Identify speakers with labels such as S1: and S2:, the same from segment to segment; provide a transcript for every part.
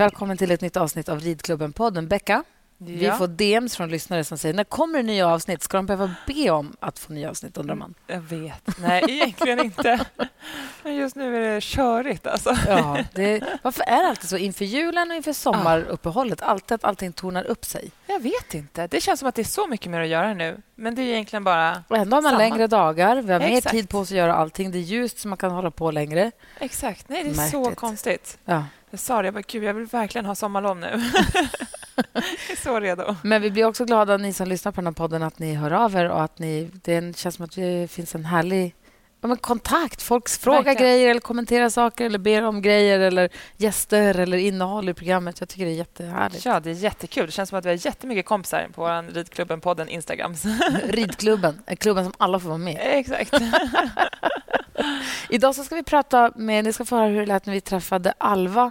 S1: Välkommen till ett nytt avsnitt av Ridklubben-podden. Becka, vi
S2: Ja.
S1: får DMs från lyssnare som säger när kommer det nya avsnitt? Ska de behöva be om att få nya avsnitt, undrar man.
S2: Jag vet. Nej, egentligen inte. Men just nu är det körigt. Alltså.
S1: Ja, det, varför är det alltid så inför julen och inför sommaruppehållet? Alltid att allting tornar upp sig.
S2: Jag vet inte. Det känns som att det är så mycket mer att göra nu. Men det är egentligen bara...
S1: Och ändå har man
S2: Samma.
S1: längre dagar. Vi har mer
S2: Exakt.
S1: tid på oss att göra allting. Det är ljust så man kan hålla på längre.
S2: Exakt. Nej, det är så
S1: Märkligt.
S2: konstigt.
S1: Ja.
S2: Jag sa det, jag bara, gud, jag vill verkligen ha sommarlov nu. jag är så redo.
S1: Men vi blir också glada, ni som lyssnar på den här podden, att ni hör av er och att ni, det känns som att det finns en härlig men kontakt. Folk frågar
S2: Verkligen.
S1: grejer eller kommenterar saker eller ber om grejer eller gäster eller innehåll i programmet. Jag tycker det är jättehärligt.
S2: Ja, det är jättekul. Det känns som att vi har jättemycket kompisar på vår Ridklubben-podden Instagram.
S1: Ridklubben, klubben som alla får vara med.
S2: Exakt.
S1: Idag så ska vi prata med... Ni ska få höra hur det lät när vi träffade Alva.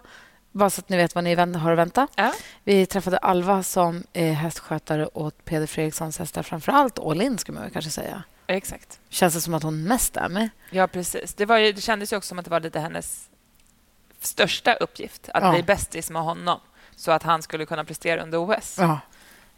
S1: Bara så att ni vet vad ni har att vänta.
S2: Ja.
S1: Vi träffade Alva som är hästskötare åt Peder Fredrikssons hästar. Framför allt All In, skulle man kanske säga.
S2: Exakt.
S1: Känns det som att hon mest är med?
S2: Ja, precis. Det, var ju, det kändes ju också som att det var lite hennes största uppgift att
S1: Ja.
S2: bli bästis med honom så att han skulle kunna prestera under OS.
S1: Ja,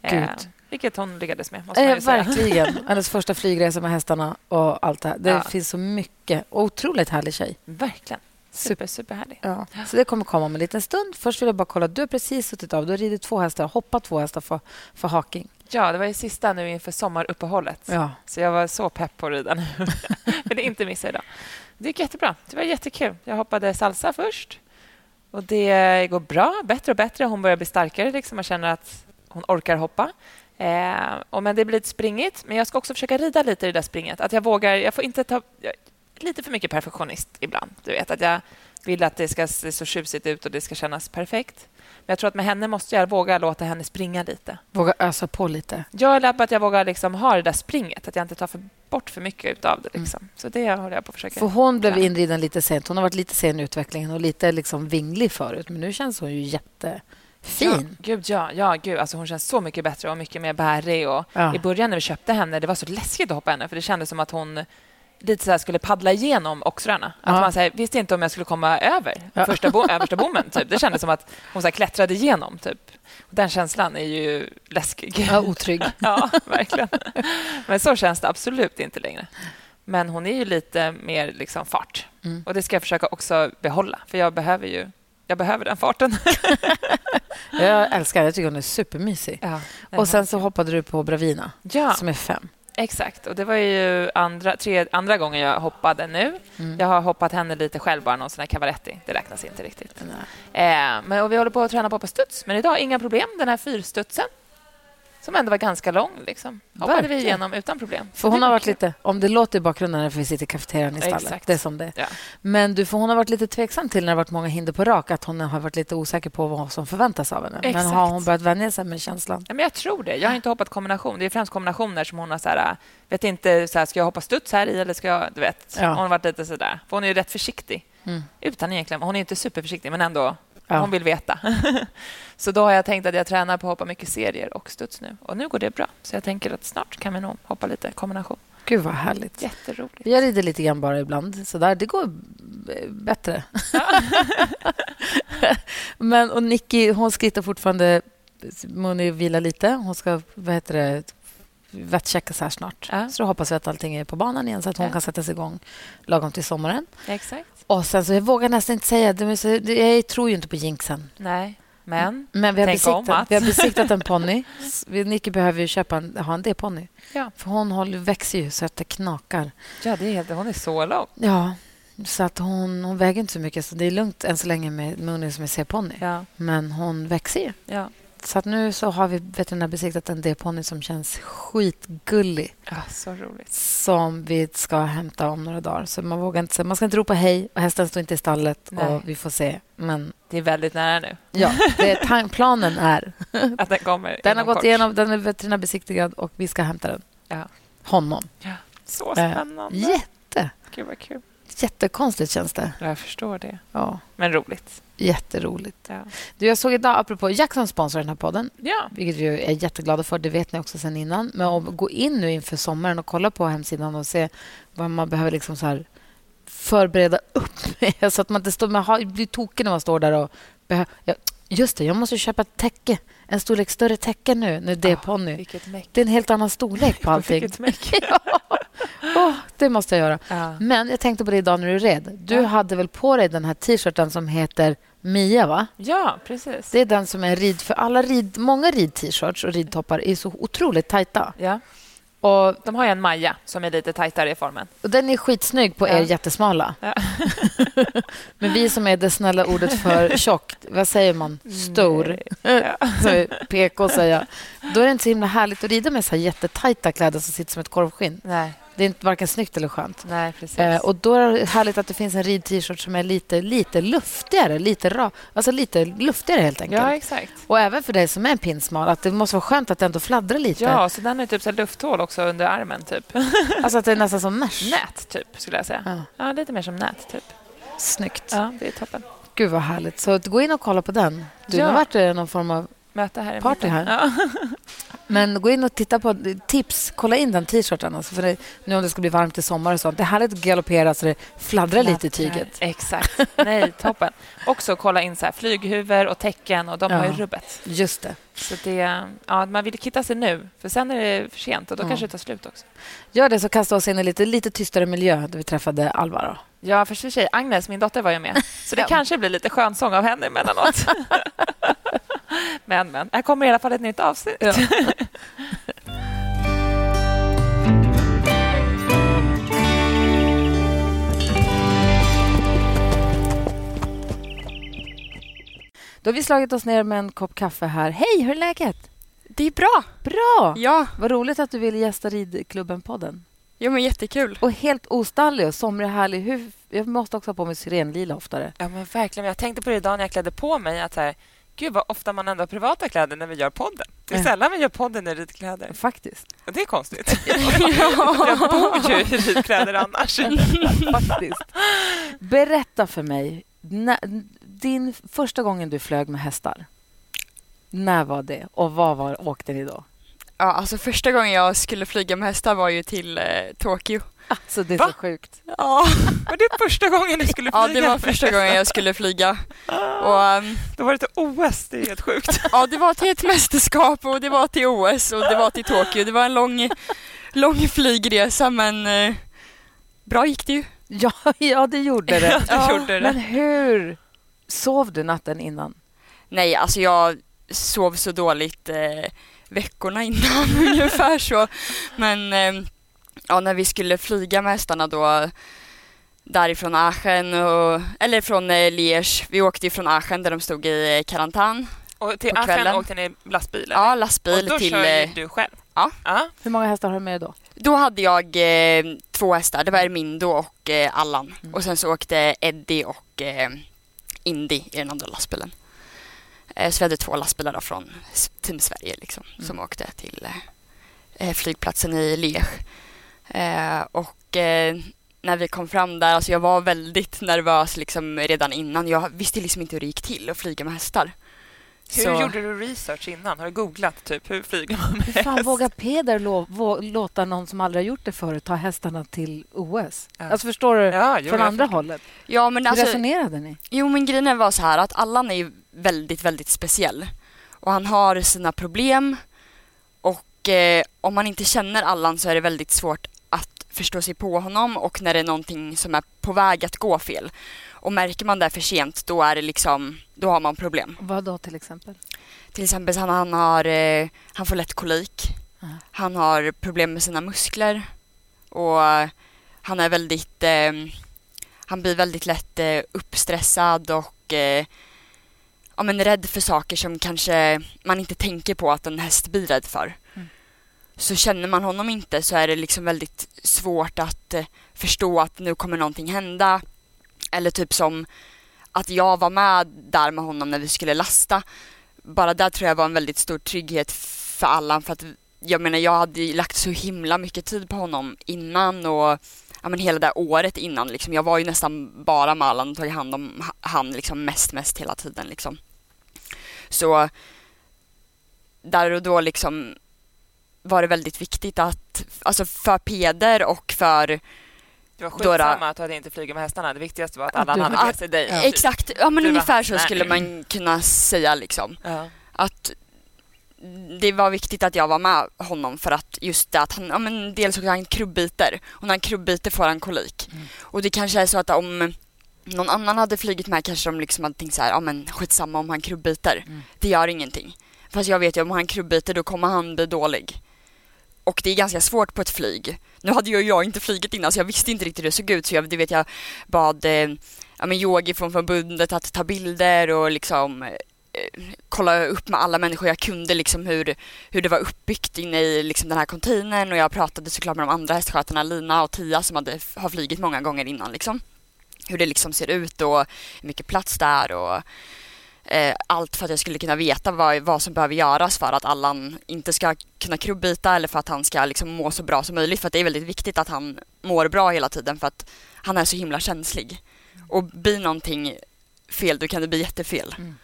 S2: Eh, vilket hon lyckades med, måste
S1: eh, verkligen. Hennes första flygresa med hästarna och allt det här. Det
S2: Ja.
S1: finns så mycket. Otroligt härlig tjej.
S2: Verkligen.
S1: Super.
S2: Super, superhärlig.
S1: Ja. Så det kommer komma om en liten stund. Först vill jag bara kolla. Du har precis suttit av. Du har ridit två hästar, hoppat två hästar för, för haking.
S2: Ja, det var ju sista nu inför sommaruppehållet.
S1: Ja.
S2: Så jag var så pepp på att rida nu. Vill inte missa idag. Det gick jättebra. Det var jättekul. Jag hoppade salsa först. Och Det går bra, bättre och bättre. Hon börjar bli starkare. Liksom. Man känner att hon orkar hoppa. Eh, och men det blir lite springigt, men jag ska också försöka rida lite i det där springet. Att jag vågar... Jag får inte ta... Jag, lite för mycket perfektionist ibland. Du vet, att jag vill att det ska se så tjusigt ut och det ska kännas perfekt. Men jag tror att med henne måste jag våga låta henne springa lite.
S1: Våga ösa på lite.
S2: Jag är att jag vågar liksom ha det där springet, att jag inte tar för bort för mycket av det. Liksom. Så det håller jag på att försöka.
S1: För hon blev inriden lite sent. Hon har varit lite sen i utvecklingen och lite liksom vinglig förut. Men nu känns hon ju jättefin.
S2: Ja, gud, ja, ja, gud. Alltså, hon känns så mycket bättre och mycket mer bärig. Och
S1: Ja.
S2: I början när vi köpte henne, det var så läskigt att hoppa henne för det kändes som att hon lite så här skulle paddla igenom oxrarna. Att
S1: Ja.
S2: man så här, visste inte om jag skulle komma över
S1: Ja.
S2: första bo, översta bommen. Typ. Det kändes som att hon så här klättrade igenom. Typ. Och den känslan är ju läskig.
S1: Ja, otrygg.
S2: Ja, verkligen. Men så känns det absolut inte längre. Men hon är ju lite mer liksom fart.
S1: Mm.
S2: Och det ska jag försöka också behålla, för jag behöver ju jag behöver den farten.
S1: Jag älskar henne. Jag tycker hon är supermysig.
S2: Ja,
S1: Och sen så hoppade du på Bravina,
S2: ja
S1: som är fem.
S2: Exakt. Och det var ju andra, tre, andra gången jag hoppade nu.
S1: Mm.
S2: Jag har hoppat henne lite själv, bara någon sån här cavaletti. Det räknas inte riktigt. Eh, men, och vi håller på att träna på på studs. Men idag, inga problem. Den här fyrstudsen, som ändå var ganska lång, liksom. hoppade
S1: Verkligen.
S2: vi igenom utan problem.
S1: För hon har
S2: var
S1: varit lite... Om det låter i bakgrunden när vi sitter i kafeterian i stallet.
S2: Exakt.
S1: Det är som det.
S2: Ja.
S1: Men du, för hon har varit lite tveksam till när det varit många hinder på rak att hon har varit lite osäker på vad som förväntas av henne. Men
S2: Exakt.
S1: har hon börjat vänja sig med känslan?
S2: Ja, men jag tror det. Jag har inte hoppat kombination. Det är främst kombinationer som hon har så här, vet inte, så här, ska jag hoppa studs här i eller ska jag, du vet.
S1: Ja.
S2: Hon har varit lite så där. För hon är ju rätt försiktig.
S1: Mm.
S2: Utan egentligen, hon är inte superförsiktig, men ändå.
S1: Ja.
S2: Hon vill veta. så då har jag tänkt att jag tränar på att hoppa mycket serier och studs nu. Och nu går det bra. Så jag tänker att snart kan vi nog hoppa lite kombination.
S1: Gud, vad härligt.
S2: Jätteroligt.
S1: Jag rider lite grann bara ibland. Så där. Det går b- bättre. Men, och Nicky, hon skrittar fortfarande. Moni vilar lite. Hon ska vad heter det, vettcheckas här snart.
S2: Ja.
S1: Så då hoppas vi att allting är på banan igen så att hon
S2: Ja.
S1: kan sätta sig igång lagom till sommaren.
S2: Exakt.
S1: Och sen så jag vågar nästan inte säga det, men så, jag tror ju inte på jinxen.
S2: Nej, men...
S1: Men vi har, besiktat, vi har besiktat en ponny. Nicky behöver ju köpa en, ha en D-ponny.
S2: Ja.
S1: För hon håller, växer ju så att det knakar.
S2: Ja, det är helt, hon är så lång.
S1: Ja, så att hon, hon väger inte så mycket. Så det är lugnt än så länge med Mooney som är C-ponny.
S2: Ja,
S1: Men hon växer ju.
S2: ja.
S1: Så att nu så har vi veterinärbesiktat en D-ponny som känns skitgullig
S2: Ja, så roligt.
S1: som vi ska hämta om några dagar. Så man vågar inte man ska inte ropa hej och hästen står inte i stallet
S2: Nej.
S1: och vi får se. Men
S2: Det är väldigt nära nu
S1: ja, det är, planen är
S2: att den kommer
S1: den har gått
S2: kort.
S1: igenom, den är veterinärbesiktigad och vi ska hämta den.
S2: Ja.
S1: Honom.
S2: Så
S1: Eh,
S2: spännande.
S1: Jätte,
S2: Gud, vad kul.
S1: Jättekonstigt känns det.
S2: Jag förstår det.
S1: Ja,
S2: Men roligt.
S1: jätteroligt.
S2: Ja.
S1: Du, jag såg idag, apropå Jackson sponsrar den här podden,
S2: ja.
S1: vilket vi är jätteglada för. Det vet ni också sen innan. Men gå in nu inför sommaren och kolla på hemsidan och se vad man behöver liksom så här förbereda upp med så att man inte står, har, blir tokig när man står där och behöver... Ja, just det, jag måste köpa ett täcke. En storlek större täcke nu, när det är ponny.
S2: Vilket meck.
S1: Det är en helt annan storlek på allting.
S2: Vilket meck.
S1: ja. Åh, det måste jag göra.
S2: Ja.
S1: Men jag tänkte på det idag när du red. Du
S2: Ja.
S1: hade väl på dig den här t-shirten som heter Mia, va?
S2: ja, precis.
S1: Det är den som är rid... För alla rid, många rid-t-shirts och ridtoppar är så otroligt tajta.
S2: Ja.
S1: Och,
S2: De har ju en Maja som är lite tajtare i formen.
S1: och den är skitsnygg på
S2: Ja.
S1: er jättesmala.
S2: Ja.
S1: Men vi som är det snälla ordet för tjock, vad säger man? Stor.
S2: Ja.
S1: PK säga. Då är det inte så himla härligt att rida med så här jättetajta kläder som sitter som ett korvskinn.
S2: Nej,
S1: Det är inte varken snyggt eller skönt.
S2: nej.
S1: Eh, och då är det härligt att det finns en rid-t-shirt som är lite, lite luftigare, lite ra, alltså lite luftigare helt enkelt.
S2: ja, exakt.
S1: Och även för dig som är pinsmal, att det måste vara skönt att det ändå fladdrar lite.
S2: Ja, så den har typ så lufthål också under armen, typ.
S1: Alltså att det är nästan som mesh.
S2: Nät, typ, skulle jag säga.
S1: Ja.
S2: Ja, lite mer som nät, typ.
S1: Snyggt.
S2: Ja, det är toppen.
S1: Gud vad härligt. Så gå in och kolla på den. Du,
S2: Ja.
S1: vart det någon form av...
S2: Möte här
S1: Party här.
S2: Ja.
S1: Men gå in och titta på tips. Kolla in den t-shirten. Alltså, för det, nu om det ska bli varmt i sommar och sånt. Det är härligt att galoppera så det fladdrar lite i tyget.
S2: Exakt. Nej, toppen. Också kolla in så här, flyghuvor och tecken och de har ju
S1: Ja.
S2: rubbet.
S1: Just det.
S2: Så det, ja, man vill kitta sig nu, för sen är det för sent och då
S1: Ja.
S2: kanske det tar slut också.
S1: Gör det så kasta oss in i lite, lite tystare miljö där vi träffade Alva.
S2: Ja, för sig, Agnes, min dotter, var ju med. Så det
S1: Ja.
S2: kanske blir lite skönsång av henne emellanåt. men, men. Här kommer i alla fall ett nytt avsnitt.
S1: Då har vi slagit oss ner med en kopp kaffe här. Hej, hur är läget?
S3: Det är bra.
S1: Bra!
S3: Ja,
S1: Vad roligt att du ville gästa Ridklubben-podden.
S3: Jo, men jättekul.
S1: Och helt ostallig och somrig och härlig. Hur, jag måste också ha på mig syrenlila oftare.
S2: Ja, men verkligen. Jag tänkte på det idag när jag klädde på mig. Att så här, Gud, vad ofta man ändå har privata kläder när vi gör podden. Det är
S1: Ja.
S2: sällan vi gör podden i ridkläder.
S1: Faktiskt.
S2: Och det är konstigt. jag bor ju i ridkläder annars.
S1: Faktiskt. Berätta för mig. När, din första gången du flög med hästar. När var det? Och vad var, åkte ni då?
S3: Ja, alltså första gången jag skulle flyga med hästar var ju till eh, Tokyo.
S1: Alltså, det är
S2: Va?
S1: så sjukt.
S3: Ja.
S2: Var det första gången du skulle flyga?
S3: ja, det var första gången jag skulle flyga. Och, ehm,
S2: Då var det till OS. Det är helt sjukt.
S3: ja, det var till ett mästerskap och det var till OS och det var till Tokyo. Det var en lång, lång flygresa men eh, bra gick det ju.
S1: Ja, ja det gjorde det.
S2: Ja, det gjorde det.
S1: Men hur sov du natten innan?
S3: Nej, alltså jag sov så dåligt eh, veckorna innan ungefär så. Men eh, ja, när vi skulle flyga med hästarna då därifrån Aachen och, eller från eh, Liège. Vi åkte ju från Aachen där de stod i eh, karantän.
S2: Och till Aachen åkte ni lastbil? eller?
S3: Ja,
S2: Och
S3: lastbil
S2: då
S3: till...
S2: kör du själv?
S3: Ja.
S2: ja.
S1: Hur många hästar har du med då?
S3: då hade jag eh, två hästar. Det var Ermindo och eh, Allan.
S1: Mm.
S3: Och sen så åkte Eddie och eh, Indy i den andra lastbilen. Eh, så vi hade två lastbilar då från Team Sverige liksom,
S1: Mm.
S3: som åkte till eh, eh, flygplatsen i Liège. Eh, och när vi kom fram där, alltså jag var väldigt nervös liksom redan innan. Jag visste liksom inte hur det gick till att flyga med hästar.
S2: Hur
S3: Så-
S2: gjorde du research innan? Har du googlat typ hur flyger man med
S1: Hur fan
S2: häst?
S1: vågar Peder lo- vå- låta någon som aldrig har gjort det förut ta hästarna till OS?
S2: Ja.
S1: Alltså förstår du?
S2: Ja, jo,
S1: Från
S2: jag
S1: andra
S2: förstår.
S1: hållet.
S3: Ja, men
S1: Hur
S3: alltså,
S1: resonerade ni?
S3: Jo, men grejen var så här att Allan är väldigt, väldigt speciell. Och han har sina problem. Och eh, om man inte känner Allan så är det väldigt svårt att förstå sig på honom och när det är någonting som är på väg att gå fel. Och märker man det för sent, då är det liksom, då har man problem.
S1: Vad då till exempel?
S3: Till exempel han, han har, eh, han får lätt kolik.
S1: Ja.
S3: Han har problem med sina muskler. Och eh, han är väldigt, eh, han blir väldigt lätt eh, uppstressad och eh, ja, men rädd för saker som kanske man inte tänker på att en häst blir rädd för.
S1: Mm.
S3: Så känner man honom inte så är det liksom väldigt svårt att eh, förstå att nu kommer någonting hända. Eller typ som att jag var med där med honom när vi skulle lasta. Bara där tror jag var en väldigt stor trygghet för Allan för att jag menar jag hade lagt så himla mycket tid på honom innan och ja, men hela det året innan liksom. Jag var ju nästan bara med Allan och tagit hand om ha- han liksom mest, mest hela tiden liksom. Så där och då liksom var det väldigt viktigt att, alltså för Peder och för
S2: Det var skitsamma att du hade inte flugit med hästarna. Det viktigaste var att alla hade med sig dig.
S4: Ja.
S3: Exakt, ja men
S2: Du var
S3: ungefär
S2: hans
S3: så
S2: nära.
S3: skulle man kunna säga liksom.
S2: Ja.
S3: Att det var viktigt att jag var med honom för att just det att han, ja men dels så han krubbiter och när han krubbiter får han kolik. Och det kanske är så att om någon annan hade flugit med kanske de liksom hade tänkt så här, ja men skitsamma om han krubbiter. Det gör ingenting. Fast jag vet ju om han krubbiter då kommer han bli dålig. Och det är ganska svårt på ett flyg. Nu hade ju jag inte flugit innan så jag visste inte riktigt hur det såg ut så jag, det vet jag bad eh, ja, men yogi från förbundet att ta bilder och liksom eh, kolla upp med alla människor jag kunde liksom hur, hur det var uppbyggt inne i liksom den här containern och jag pratade såklart med de andra hästskötarna Lina och Tia som hade, har flygit många gånger innan liksom. Hur det liksom ser ut och hur mycket plats där och eh, allt för att jag skulle kunna veta vad, vad som behöver göras för att Allan inte ska kunna krubbita eller för att han ska liksom må så bra som möjligt för att det är väldigt viktigt att han mår bra hela tiden för att han är så himla känslig. Och blir någonting fel då kan det bli jättefel.
S1: Mm.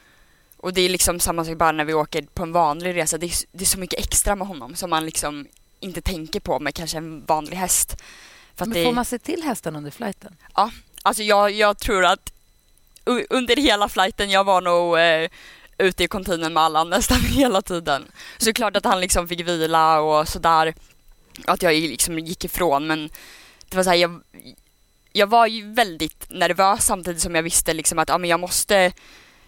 S3: Och det är liksom samma sak bara när vi åker på en vanlig resa. Det är, det är så mycket extra med honom som man liksom inte tänker på med kanske en vanlig häst. För
S1: Men
S3: det,
S1: får man se till hästen under flighten?
S3: Alltså jag, jag tror att under hela flighten, jag var nog eh, ute i containern med Allan nästan hela tiden. Så det är klart att han liksom fick vila och sådär. Att jag liksom gick ifrån men det var så här, jag, jag var ju väldigt nervös samtidigt som jag visste liksom att ja, men jag måste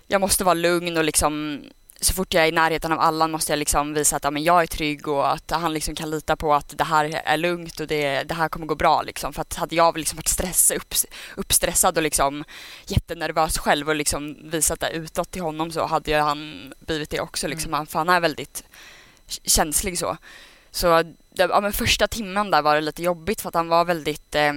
S3: jag måste vara lugn och liksom så fort jag är i närheten av Allan måste jag liksom visa att ja, men jag är trygg och att han liksom kan lita på att det här är lugnt och det, det här kommer gå bra. Liksom. För att hade jag liksom varit stress, upp, uppstressad och liksom jättenervös själv och liksom visat det utåt till honom så hade ju han blivit det också. Liksom. Han, för han är väldigt känslig så. Så ja, men första timmen där var det lite jobbigt för att han var väldigt eh,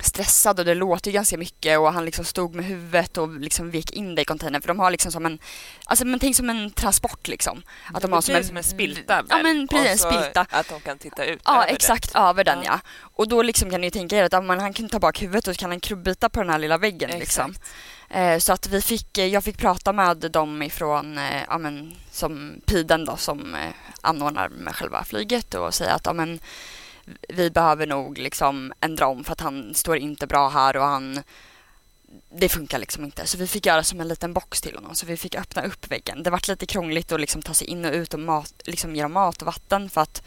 S3: stressad och det låter ganska mycket och han liksom stod med huvudet och liksom vek in det i containern för de har liksom som en, alltså men tänk som en transport liksom. Att de har
S2: Det
S3: som en,
S2: som en spilta väl?
S3: Ja men precis, en spilta.
S2: Att de kan titta ut
S3: Ja
S2: över
S3: exakt, över den
S2: Ja.
S3: ja. Och då liksom kan ni tänka er att men han kan ta bak huvudet och så kan han krubbita på den här lilla väggen
S2: det.
S3: liksom.
S2: Exakt.
S3: Eh, så att vi fick, eh, jag fick prata med dem ifrån, eh, ja men som Piden då som anordnar med själva flyget och säga att ja men vi behöver nog liksom ändra om för att han står inte bra här och han det funkar liksom inte. Så vi fick göra som en liten box till honom. Så vi fick öppna upp väggen. Det vart lite krångligt att liksom ta sig in och ut och mat, liksom ge mat och vatten för att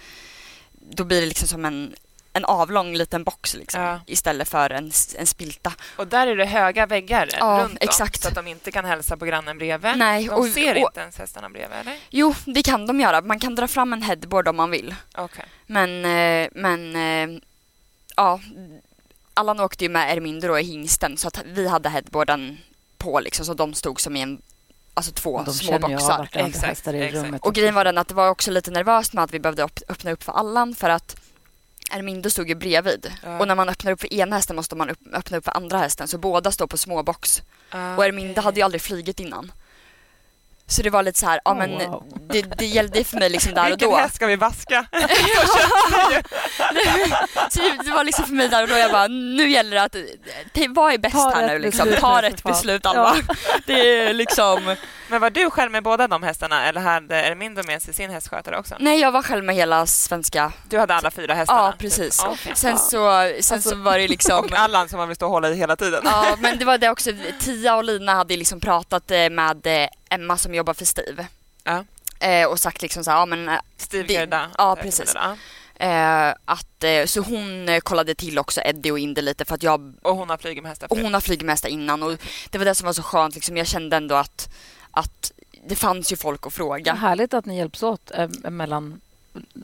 S3: då blir det liksom som en, en avlång liten box liksom,
S2: Ja.
S3: istället för en, en spilta.
S2: Och där är det höga väggar
S3: Ja,
S2: runt om,
S3: exakt.
S2: så att de inte kan hälsa på grannen bredvid.
S3: Nej,
S2: de
S3: och-
S2: ser
S3: och-
S2: inte ens hästarna bredvid, eller?
S3: Jo, det kan de göra. Man kan dra fram en headboard om man vill.
S2: Okej.
S3: Men, eh, men eh, ja, Allan åkte ju med Erminder i hingsten så att vi hade headboarden på liksom så de stod som i en, alltså två
S1: De
S3: små boxar.
S2: Exakt, exakt.
S1: rummet.
S3: Och grejen var den att det var också lite nervöst med att vi behövde öppna upp för Allan för att Erminder stod ju bredvid.
S2: Ja.
S3: Och när man öppnar upp för ena hästen måste man upp, öppna upp för andra hästen så båda står på småbox.
S2: Ah,
S3: Och Erminder hade ju aldrig flugit innan. Så det var lite så här, ja
S1: Oh,
S3: men
S1: wow.
S3: det, det gällde för mig liksom där och
S2: Vilken
S3: då.
S2: häst ska vi vaska?
S3: Så det, var liksom för mig där och då jag bara, nu gäller det att, vad är bäst
S1: Ta
S3: här nu liksom? Ta rätt beslut Alva. Det är liksom,
S2: Men var du själv med båda de hästarna eller hade Ermindo med sig sin hästskötare också?
S3: nej jag var själv med hela svenska.
S2: Du hade alla fyra hästarna?
S3: Ja precis.
S2: Typ. Okej.
S3: Sen så, sen så var det liksom
S2: Och Allan som man vill stå och hålla i hela tiden?
S3: Ja, men det var det också. Tia och Lina hade liksom pratat eh, med eh, Emma som jobbar för Steve.
S2: Ja.
S3: Eh, och sagt liksom så här, ja men eh,
S2: Steve Gerda?
S3: ja,
S2: heter
S3: precis. eh, att, eh, så hon eh, kollade till också Eddie och Indy lite för att jag,
S2: Och hon har flugit med hästar
S3: och hon har flugit med hästar innan och det var det som var så skönt liksom. Jag kände ändå att, att det fanns ju folk att fråga.
S1: härligt att ni hjälps åt eh, mellan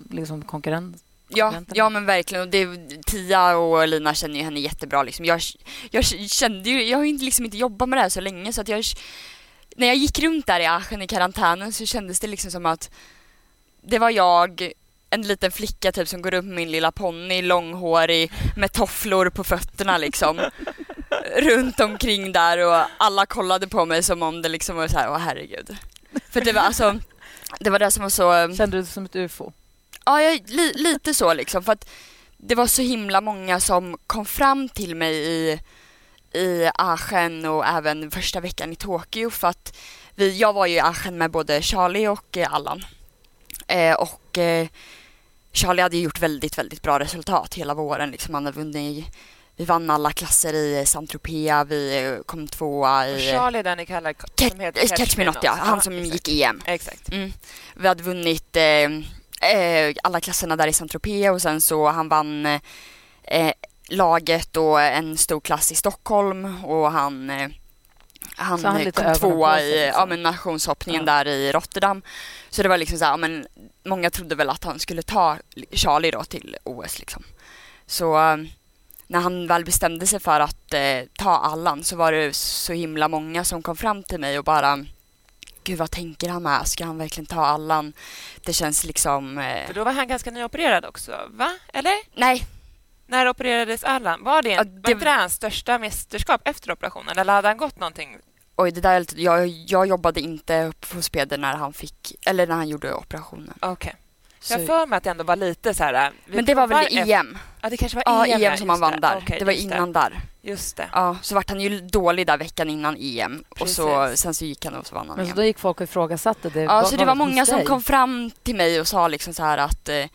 S1: liksom konkurrent.
S3: Ja, ja men verkligen. Och det, Tia och Lina känner ju henne jättebra. Liksom. Jag, jag kände ju, jag har ju inte- liksom inte jobbat med det här så länge så att jag när jag gick runt där i Aachen i karantänen så kändes det liksom som att det var jag, en liten flicka typ som går runt med min lilla ponny, långhårig, med tofflor på fötterna liksom. runt omkring där och alla kollade på mig som om det liksom var så här, åh herregud. För det var alltså, det var det som var så...
S1: Kände du dig som ett ufo?
S3: Ja, jag, li, lite så liksom. För att det var så himla många som kom fram till mig i, i Aachen och även första veckan i Tokyo. För att vi, jag var ju i Aachen med både Charlie och eh, Allan. Eh, och eh, Charlie hade gjort väldigt, väldigt bra resultat hela våren. Liksom. Han hade vunnit, vi vann alla klasser i Saint-Tropez, vi eh, kom tvåa i...
S2: Och Charlie är den ni kallar
S3: Catch,
S2: som heter
S3: Catch Me Not, ja. Han som
S2: exakt.
S3: gick EM.
S2: Exakt.
S3: Mm. Vi hade vunnit eh, eh, alla klasserna där i Saint-Tropez och sen så han vann laget och en stor klass i Stockholm och han eh, han,
S1: Så han
S3: kom tvåa i ja, men nationshoppningen
S1: Ja.
S3: där i Rotterdam. Så det var liksom så här, ja, men många trodde väl att han skulle ta Charlie då till OS liksom. Så eh, när han väl bestämde sig för att eh, ta Allan så var det så himla många som kom fram till mig och bara Gud vad tänker han med? Ska han verkligen ta Allan? Det känns liksom... Eh,
S2: För då var han ganska nyopererad också, va? Eller?
S3: nej,
S2: När opererades Allan? Var det,
S3: Ja,
S2: en,
S3: det-
S2: var det hans största mästerskap efter operationen? Eller hade han gått någonting?
S3: oj det där jag, jag jobbade inte på Speder när han fick, eller när han gjorde operationen.
S2: Okej.
S3: Så,
S2: Jag för mig att det ändå var lite så här... äh,
S3: men det var väl EM?
S2: Ja, det kanske var
S3: Ja,
S2: EM,
S3: EM som han vann där.
S2: Okej,
S3: det var innan där.
S2: Just det.
S3: Ja, så vart han ju dålig där veckan innan EM och så,
S2: Precis.
S3: sen så gick han och så vann han
S1: Men så
S3: EM.
S1: då gick folk och ifrågasatte det?
S3: Ja, så det var många
S1: hos
S3: som kom fram till mig och sa liksom så här att eh,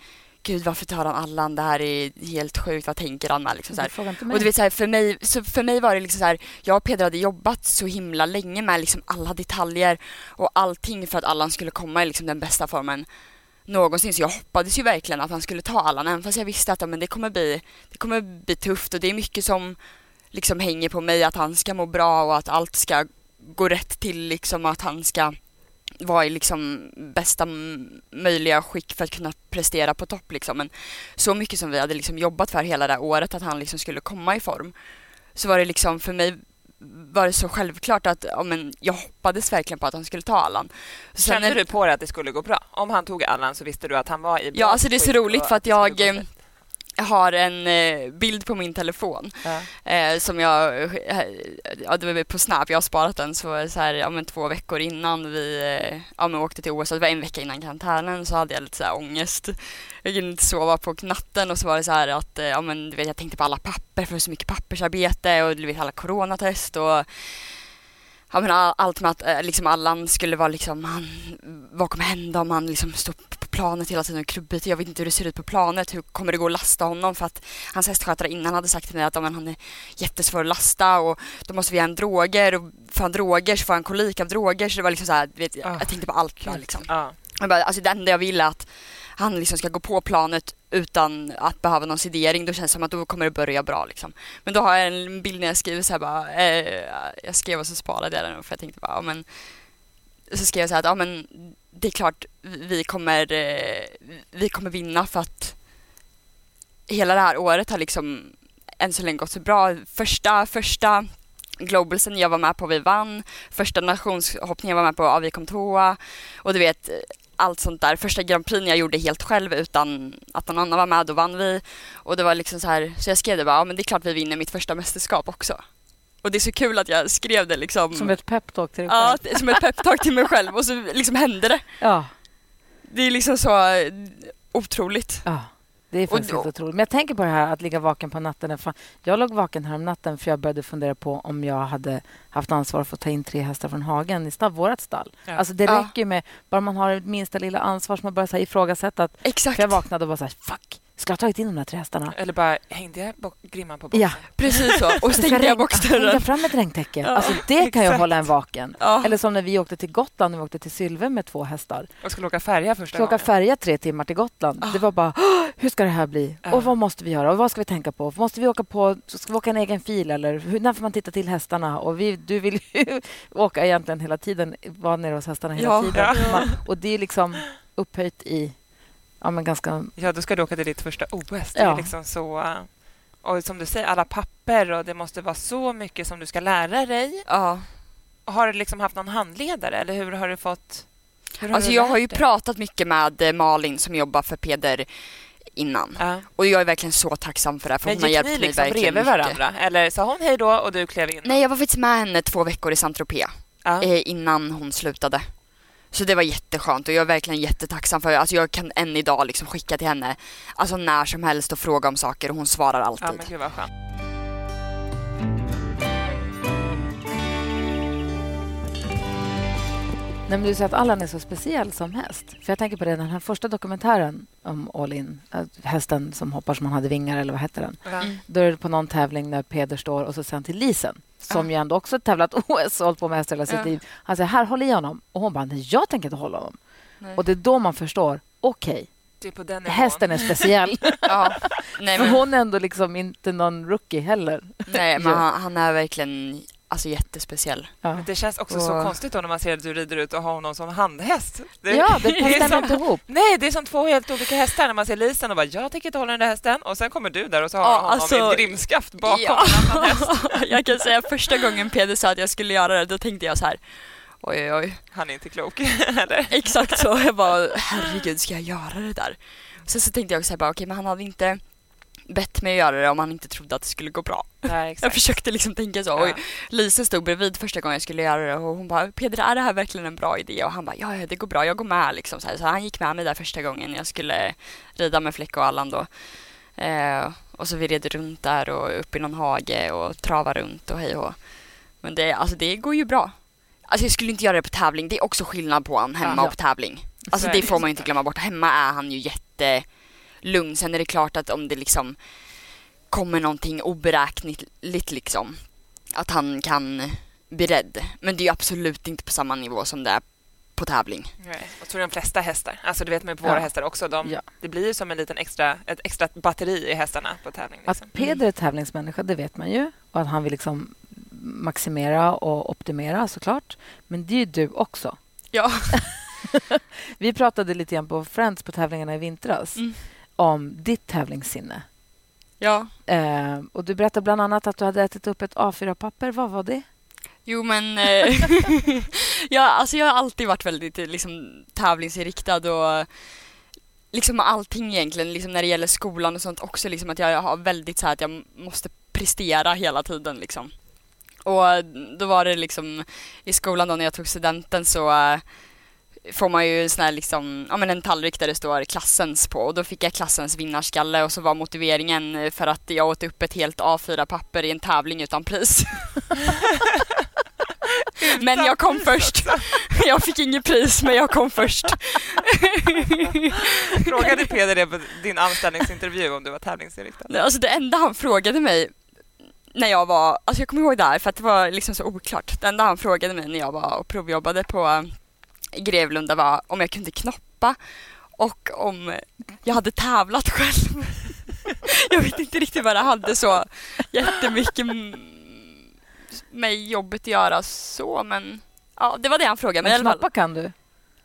S3: Gud varför tar han Allan? Det här är helt sjukt, vad tänker han med? Liksom så här. Och du vet så här, för mig, så för mig var det liksom så här, jag och Peder hade jobbat så himla länge med liksom alla detaljer och allting för att Allan skulle komma i liksom den bästa formen någonsin. Så jag hoppades ju verkligen att han skulle ta Allan, även fast jag visste att ja, men det, kommer bli, det kommer bli tufft och det är mycket som liksom hänger på mig, att han ska må bra och att allt ska gå rätt till, liksom att han ska vara i liksom bästa möjliga skick för att kunna prestera på topp. Liksom. Men så mycket som vi hade liksom jobbat för hela det här året, att han liksom skulle komma i form, så var det liksom för mig var det så självklart att ja, men jag hoppades verkligen på att han skulle ta Allan. Sen
S2: Kände du på det att det skulle gå bra? Om han tog Allan så visste du att han var i bra
S3: Ja, alltså det är så roligt för att jag,
S2: gå
S3: eh,
S2: rätt.
S3: Jag har en eh, bild på min telefon
S2: Ja.
S3: eh, som jag, eh, ja det var på Snap, jag har sparat den så, så här, ja men två veckor innan vi ja, men åkte till OS, det var en vecka innan karantänen så hade jag lite så här ångest. Jag kunde inte sova på natten och så var det så här att, ja men du vet jag tänkte på alla papper för så mycket pappersarbete och du vet alla coronatest och Ja men all- allt med att liksom Allan skulle vara liksom, han, vad kommer hända om han liksom står planet hela tiden och krubbigt. Jag vet inte hur det ser ut på planet, hur kommer det gå att lasta honom? För att hans hästskötare innan hade sagt till mig att ja, men han är jättesvår att lasta och då måste vi ge han droger och får han droger så får han kolik av droger. Så det var liksom så här, vet,
S2: Ah,
S3: jag tänkte på allt där liksom.
S2: Ja.
S3: Jag bara, alltså det enda jag vill är att han liksom ska gå på planet utan att behöva någon sedering. Då känns det som att då kommer det börja bra liksom. Men då har jag en bild när jag skriver så här bara, eh, jag skrev och så sparade jag den för jag tänkte bara, ja men så skrev jag så här att, ja men det är klart vi kommer, eh, vi kommer vinna för att hela det här året har liksom än så länge gått så bra. Första, första Globalsen jag var med på, vi vann. Första nationshoppningen jag var med på, ja, vi kom tvåa. Och du vet, allt sånt där. Första Grand Prix jag gjorde helt själv utan att någon annan var med, då vann vi. Och det var liksom så här, så jag skrev det bara, ja men det är klart vi vinner mitt första mästerskap också. Och det är så kul att jag skrev det liksom.
S1: Som ett peptalk till dig
S3: Ja,
S1: själv.
S3: som ett peptalk till mig själv och så liksom hände det.
S1: Ja.
S3: Det är liksom så eh, otroligt.
S1: ja. Det är faktiskt
S3: Och
S1: otroligt. Men jag tänker på det här att ligga vaken på natten. Jag låg vaken här om natten för jag började fundera på om jag hade haft ansvar för att ta in tre hästar från hagen i stall, vårt stall.
S2: Ja.
S1: Alltså det
S3: Ja.
S1: räcker ju med, bara man har minsta lilla ansvar som man börjar så här ifrågasätta. Att,
S3: Exakt.
S1: för jag vaknade och var så här, fuck, ska jag ha tagit in de där tre hästarna?
S2: Eller bara, hängde jag grimman på boxen?
S1: Ja.
S3: Precis så. Och stängde jag
S1: regn- Hängde
S3: boxdörren.
S1: fram ett regntäcke.
S3: Ja,
S1: alltså det kan ju
S2: exakt.
S1: hålla en vaken.
S3: Ja.
S1: Eller som när vi åkte till Gotland, vi åkte till Sylve med två hästar.
S2: Och skulle åka färja första
S1: åka
S2: gången.
S1: färja tre timmar till Gotland. Det var bara, "Åh, hur ska det här bli?
S2: Ja.
S1: Och vad måste vi göra? Och vad ska vi tänka på? Måste vi åka på, ska vi åka en egen fil eller hur, när får man titta till hästarna? Och vi, du vill ju åka egentligen hela tiden, vara nere hos hästarna hela
S3: Ja.
S1: tiden. Man, och det är liksom upphöjt i, ja men ganska,
S2: Ja, då ska du åka till ditt första OS. Det är liksom så... uh, Och som du säger, alla papper och det måste vara så mycket som du ska lära dig.
S3: Ja.
S2: har du liksom haft någon handledare eller hur har du fått... Hur
S3: Alltså
S2: du
S3: jag har ju
S2: dig?
S3: pratat mycket med eh, Malin som jobbar för Peder innan.
S2: Ja.
S3: Och jag är verkligen så tacksam för det. För
S2: Men
S3: hon har
S2: gick
S3: hjälpt mig
S2: liksom
S3: verkligen
S2: bredvid
S3: mycket.
S2: varandra? Eller sa hon hej då och du klev in?
S3: Nej, jag var faktiskt med henne två veckor i Saint-Tropez
S2: Ja.
S3: eh, innan hon slutade. Så det var jätteskönt och jag är verkligen jättetacksam för Alltså jag kan än idag liksom skicka till henne Alltså när som helst och fråga om saker och hon svarar
S2: Ja,
S3: alltid.
S2: men gud vad skönt.
S1: Nej, men du säger att Allan är så speciell som häst. För Jag tänker på det, den här första dokumentären om All In, hästen som hoppar som han hade vingar, eller vad hette den?
S2: Ja.
S1: Då är det på någon tävling när Peder står och så sen till Lisen som ju ändå också tävlat OS och hållit på med hästar hela sitt liv. Han säger här, håll i honom. Och hon bara, nej, jag tänker inte hålla honom.
S3: Nej.
S1: Och det är då man förstår, okej,
S2: nivån.
S1: hästen är speciell.
S3: Ja. Nej,
S1: För
S3: men,
S1: hon är ändå liksom inte någon rookie heller.
S3: nej, men han, han är verkligen alltså, jättespeciell.
S1: Ja,
S2: Det känns också så
S1: Och-
S2: konstigt då när man ser att du rider ut och har honom som handhäst. Det,
S1: ja det
S2: är
S1: stämmer
S2: som,
S1: inte ihop.
S2: Nej, det är som två helt olika hästar. När man ser Lisen och bara jag tänker inte hålla den där hästen och sen kommer du där och så har
S3: Ja,
S2: honom
S3: alltså-
S2: i ett grimskaft bakom
S3: Ja.
S2: en annan häst.
S3: jag kan säga första gången Peder sa att jag skulle göra det, då tänkte jag så här oj oj oj.
S2: Han är inte klok, eller?
S3: Exakt så. Jag bara, herregud, ska jag göra det där? Sen så tänkte jag också bara, okej, men han hade inte bett mig att göra det om han inte trodde att det skulle gå bra.
S2: Nej,
S3: Jag försökte liksom tänka så.
S2: Ja.
S3: Och Lisa stod bredvid första gången jag skulle göra det och hon bara, Peder, är det här verkligen en bra idé? Och han bara, ja, ja, det går bra, jag går med liksom. Så, så han gick med mig där första gången jag skulle rida med Fläck och Allan då. Eh, och så vi red runt där och upp i någon hage och trava runt och hej och. Men det, alltså, det går ju bra. Alltså jag skulle inte göra det på tävling, det är också skillnad på han hemma
S1: Ja.
S3: och på tävling. Alltså det får man ju inte glömma bort. Hemma är han ju jättelugn. Sen är det klart att om det liksom kommer någonting oberäkneligt liksom. Att han kan bli rädd. Men det är ju absolut inte på samma nivå som det är på tävling.
S2: Nej, och tror de flesta hästar. Alltså du vet med våra
S1: Ja.
S2: hästar också. De,
S1: Ja.
S2: Det blir ju som en liten extra, ett extra batteri i hästarna på tävling. Liksom.
S1: Att Peder är tävlingsmänniska, det vet man ju. Och att han vill liksom maximera och optimera såklart. Men det är ju du också.
S3: Ja.
S1: Vi pratade lite grann på Friends på tävlingarna i vintras
S3: Mm.
S1: Om ditt tävlingssinne.
S3: Ja.
S1: Eh, och Du berättade bland annat att du hade ätit upp ett A4-papper. Vad var det?
S3: Jo men, eh, ja, alltså jag har alltid varit väldigt eh, liksom, tävlingsinriktad och liksom allting egentligen, liksom när det gäller skolan och sånt också, liksom att jag har väldigt så här att jag måste prestera hela tiden liksom. Och då var det liksom i skolan då när jag tog studenten så eh, får man ju en sån här liksom, ja men en tallrik där det står klassens på och då fick jag klassens vinnarskalle och så var motiveringen eh, för att jag åt upp ett helt A4-papper i en tävling utan pris. Men jag kom först. Jag fick inget pris men jag kom först.
S2: Frågade Peder det på din anställningsintervju om du var tävlingsinriktad?
S3: Alltså det enda han frågade mig när jag var, alltså jag kommer ihåg det här för att det var liksom så oklart. Det enda han frågade mig när jag var och provjobbade på eh, Grevlunda var om jag kunde knoppa och om jag hade tävlat själv. Jag vet inte riktigt vad det hade så jättemycket med jobbet att göra så men ja det var det han frågade mig i
S1: Men
S3: alla fall.
S1: knoppa kan du.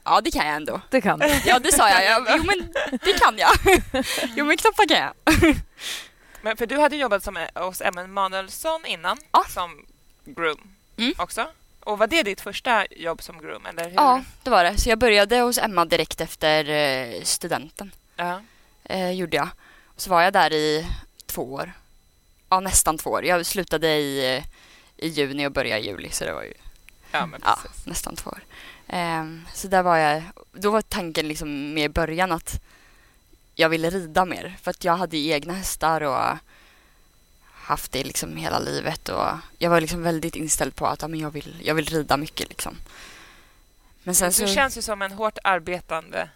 S3: Ja det kan jag ändå.
S1: Det kan du.
S3: Ja det sa jag. jag jo men det kan jag. Jo men knoppa kan jag.
S2: Men för du hade jobbat som, hos Emma Emanuelsson innan,
S3: Ja.
S2: som groom
S3: Mm.
S2: också. Och var det ditt första jobb som groom? Eller hur?
S3: Ja, det var det. Så jag började hos Emma direkt efter eh, studenten.
S2: Ja.
S3: Eh, gjorde jag. Så var jag där i två år. Ja, nästan två år. Jag slutade i, eh, i juni och började i juli, så det var ju
S2: ja,
S3: ja, nästan två år. Ehm, så där var jag. Då var tanken liksom med i början att jag ville rida mer. För att jag hade egna hästar och haft det liksom hela livet. Och jag var liksom väldigt inställd på att ja, men jag, vill, jag vill rida mycket. Liksom. Men sen
S2: Du
S3: så...
S2: känns ju som en hårt arbetande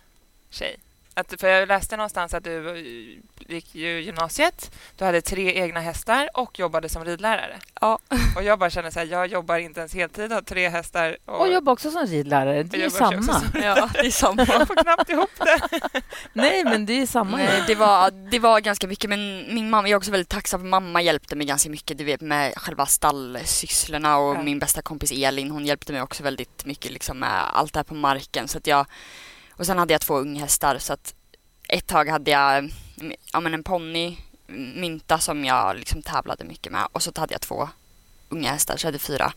S2: tjej. Att, för jag läste någonstans att du eh, gick ju gymnasiet, du hade tre egna hästar och jobbade som ridlärare.
S3: Ja.
S2: Och jag bara känner så här, jag jobbar inte ens heltid, har tre hästar och,
S1: Och jobbar också som ridlärare. Det är ju
S2: Jag jobbar också
S1: samma.
S3: Ja, det är samma.
S2: jag får knappt ihop det.
S1: Nej, men det är samma.
S3: Nej, det, var, det var ganska mycket, men min mamma, jag är också väldigt tacksam mamma hjälpte mig ganska mycket, du vet med själva stallsysslorna och
S2: Ja.
S3: min bästa kompis Elin, hon hjälpte mig också väldigt mycket liksom med allt det här på marken. Så att jag, och sen hade jag två unghästar så att ett tag hade jag ja, men en ponny, Mynta som jag liksom tävlade mycket med och så hade jag två unga hästar så jag hade fyra,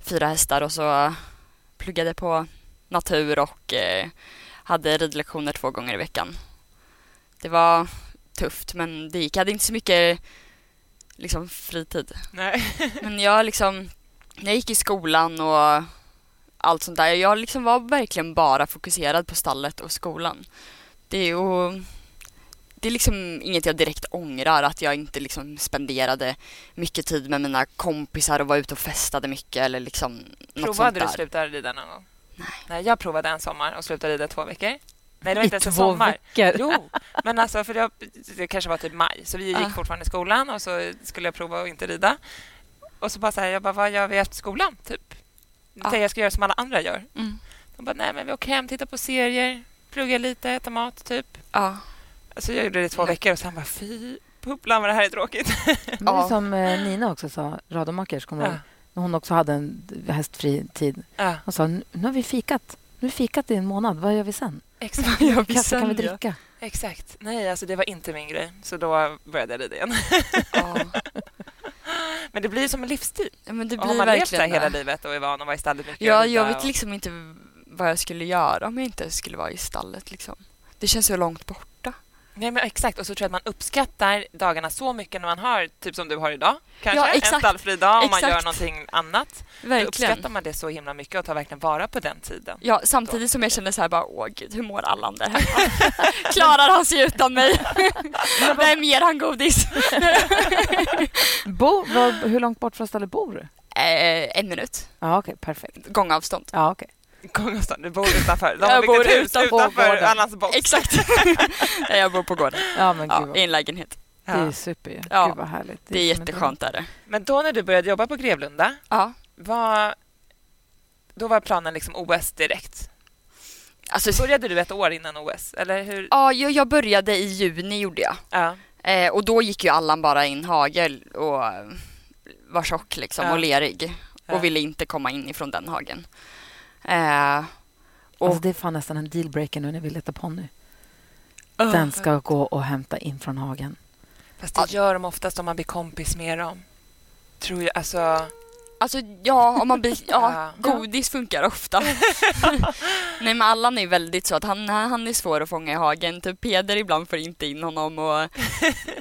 S3: fyra hästar och så pluggade på natur och eh, hade ridlektioner två gånger i veckan. Det var tufft men det gick. Jag hade inte så mycket liksom, fritid.
S2: Nej.
S3: Men jag liksom, jag gick i skolan och allt sånt där, jag liksom var verkligen bara fokuserad på stallet och skolan. Det är ju det är liksom inget jag direkt ångrar att jag inte liksom spenderade mycket tid med mina kompisar och var ute och festade mycket eller liksom något
S2: Provade
S3: sånt
S2: du sluta rida någon gång?
S3: Nej.
S2: Nej, jag provade en sommar och slutade rida två veckor. Nej, det var
S1: I
S2: inte ens en sommar.
S1: veckor.
S2: Jo, men alltså för det, det kanske var typ maj, så vi gick
S3: Ah.
S2: fortfarande i skolan och så skulle jag prova att inte rida. Och så bara så här, jag bara, vad gör vi efter skolan? Typ. Jag tänkte jag ska göra som alla andra gör.
S3: Mm.
S2: De bara, nej men vi åker hem, tittar på serier, pluggar lite, äter mat, typ.
S3: Ja.
S2: Så jag gjorde det i två veckor och sen bara, fy pupplan vad det här är tråkigt.
S1: Men det är
S3: Ja.
S1: som eh, Nina också sa, radiomakers, kommer
S2: Ja.
S1: När hon också hade en hästfri tid.
S2: Ja,
S1: Hon sa, nu har vi fikat. Nu har vi fikat i en månad. Vad gör vi sen?
S2: exakt.
S3: Jag
S1: Kaffe kan vi dricka.
S2: Exakt. Nej, alltså det var inte min grej. Så då började jag rida igen.
S3: Ja.
S2: Men det blir som en livsstil.
S3: Ja, men det blir
S2: man levt så här hela livet och är van att vara i stallet mycket
S3: Ja, jag vet liksom inte vad jag skulle göra om jag inte skulle vara i stallet. Liksom. Det känns så långt borta.
S2: Nej, men exakt. Och så tror jag att man uppskattar dagarna så mycket när man har, typ som du har idag, kanske
S3: Ja,
S2: en stallfri dag och man gör någonting annat. Då
S3: Verkligen.
S2: uppskattar man det så himla mycket och tar verkligen vara på den tiden.
S3: Ja, samtidigt som jag känner så här bara, åh gud, hur mår Allan där hemma? Klarar han sig utan mig? Vem ger han godis?
S1: Bo, vad, hur långt bort från stallet bor du?
S3: eh, en minut,
S1: Ja, okej. perfekt.
S3: gångavstånd.
S1: Ja, okej.
S2: Gångavstånd, du bor utanför. De har
S3: Jag bor utanför
S2: utanför
S1: gården.
S2: Allans box.
S3: Exakt. Jag bor på gården.
S1: Ja, men
S3: Ja, I en lägenhet.
S1: det är super.
S3: Ja,
S1: Gud vad härligt.
S3: Det är
S1: som en
S3: jätteskönt där.
S2: Men då när du började jobba på Grevlunda,
S3: Ja.
S2: vad, då var planen liksom OS direkt?
S3: Alltså,
S2: Började du ett år innan OS? Eller hur?
S3: ja, jag, jag började i juni gjorde jag.
S2: Ja.
S3: Eh, och då gick ju Allan bara in hagel och var tjock liksom
S2: Ja.
S3: och lerig.
S2: Ja.
S3: Och ville inte komma in ifrån den hagen. Eh, och,
S1: Alltså, det är fan nästan en dealbreaker nu när vi letar ponny.
S2: Oh.
S1: Den ska gå och hämta in från hagen.
S2: Fast det gör de oftast om man blir kompis med dem. Tror jag. Alltså,
S3: Alltså ja, om man blir, ja, godis funkar ofta. Nej men Allan är väldigt så att han, han är svår att fånga i hagen. Typ Peder ibland får inte in honom och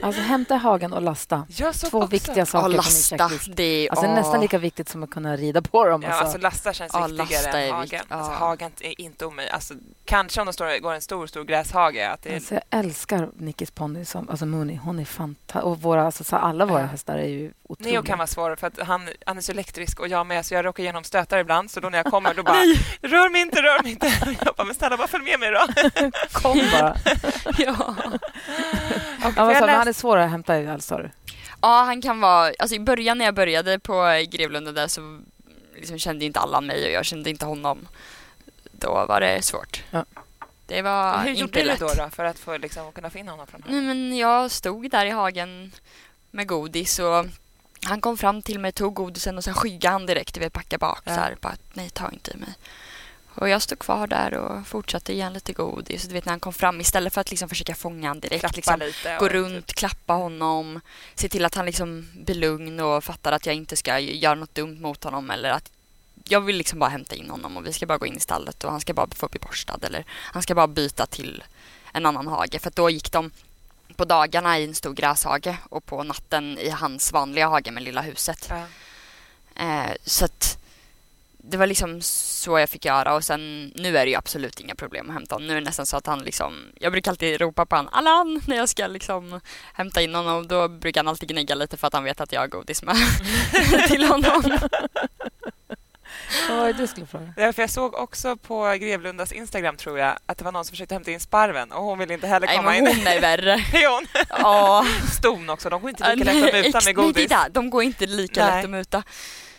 S1: Alltså hämta i hagen och lasta.
S2: jag såg
S1: Två
S2: också.
S1: viktiga saker
S3: ja,
S1: på min
S3: lasta.
S1: checklist.
S3: Det är,
S1: Alltså,
S3: åh.
S1: nästan lika viktigt som att kunna rida på dem.
S2: Ja,
S1: Alltså.
S2: alltså lasta känns
S3: Ja,
S2: viktigare
S3: lasta
S2: än hagen.
S3: viktigt.
S2: Alltså, hagen är inte omöjligt. Alltså, kanske om det står, går en stor, stor gräshage. Att det
S1: Alltså, jag älskar Nickis ponny, alltså Mooney. Hon är fantastisk. Och våra, alltså, så alla våra hästar är ju otroliga.
S2: Neo kan vara svår för att han, han är så elektrisk och jag med så jag råkar igenom stötar ibland så då när jag kommer då bara rör mig inte, rör mig inte. Jag bara, men snälla bara följ med mig då.
S1: Kom bara.
S3: ja.
S1: Ja,
S2: För
S1: vad sa du? han är svår att hämta i, alltså, sa du?
S3: ja, han kan vara, alltså i början när jag började på Grevlunda där så liksom kände inte Allan mig och jag kände inte honom. Då var det svårt.
S1: Ja.
S3: Det var
S2: Hur
S3: inte
S2: gjorde du
S3: lätt.
S2: då, då för att få, liksom, kunna finna honom från
S3: Nej, men jag stod där i hagen med godis och han kom fram till mig, tog godisen och sen skyggade han direkt, vet, backa bak
S2: Ja.
S3: så här, bara, nej ta inte i mig. Och jag stod kvar där och fortsatte ge lite godis. Du vet när han kom fram, istället för att liksom försöka fånga han direkt, liksom,
S2: lite.
S3: gå
S2: och-
S3: runt, klappa honom, se till att han liksom blir lugn och fattar att jag inte ska göra något dumt mot honom eller att jag vill liksom bara hämta in honom och vi ska bara gå in i stallet och han ska bara få bli borstad eller han ska bara byta till en annan hage för att då gick de på dagarna i en stor gräshage och på natten i hans vanliga hage med lilla huset.
S2: Ja.
S3: Eh, så att det var liksom så jag fick göra och sen nu är det ju absolut inga problem att hämta honom. Nu är det nästan så att han liksom, jag brukar alltid ropa på honom Allan när jag ska liksom hämta in honom. Då brukar han alltid gnägga lite för att han vet att jag har godis med till honom.
S1: Vad var det du skulle fråga?
S2: Ja, för jag såg också på Grevlundas Instagram tror jag att det var någon som försökte hämta in sparven och hon ville inte heller
S3: Nej
S2: komma
S3: men
S2: in.
S3: hon är värre.
S2: Är hon.
S3: Ja.
S2: Ston också, de går inte lika lätt att muta med
S3: Nej,
S2: godis.
S3: det är där. De går inte lika
S2: Nej.
S3: lätt att muta.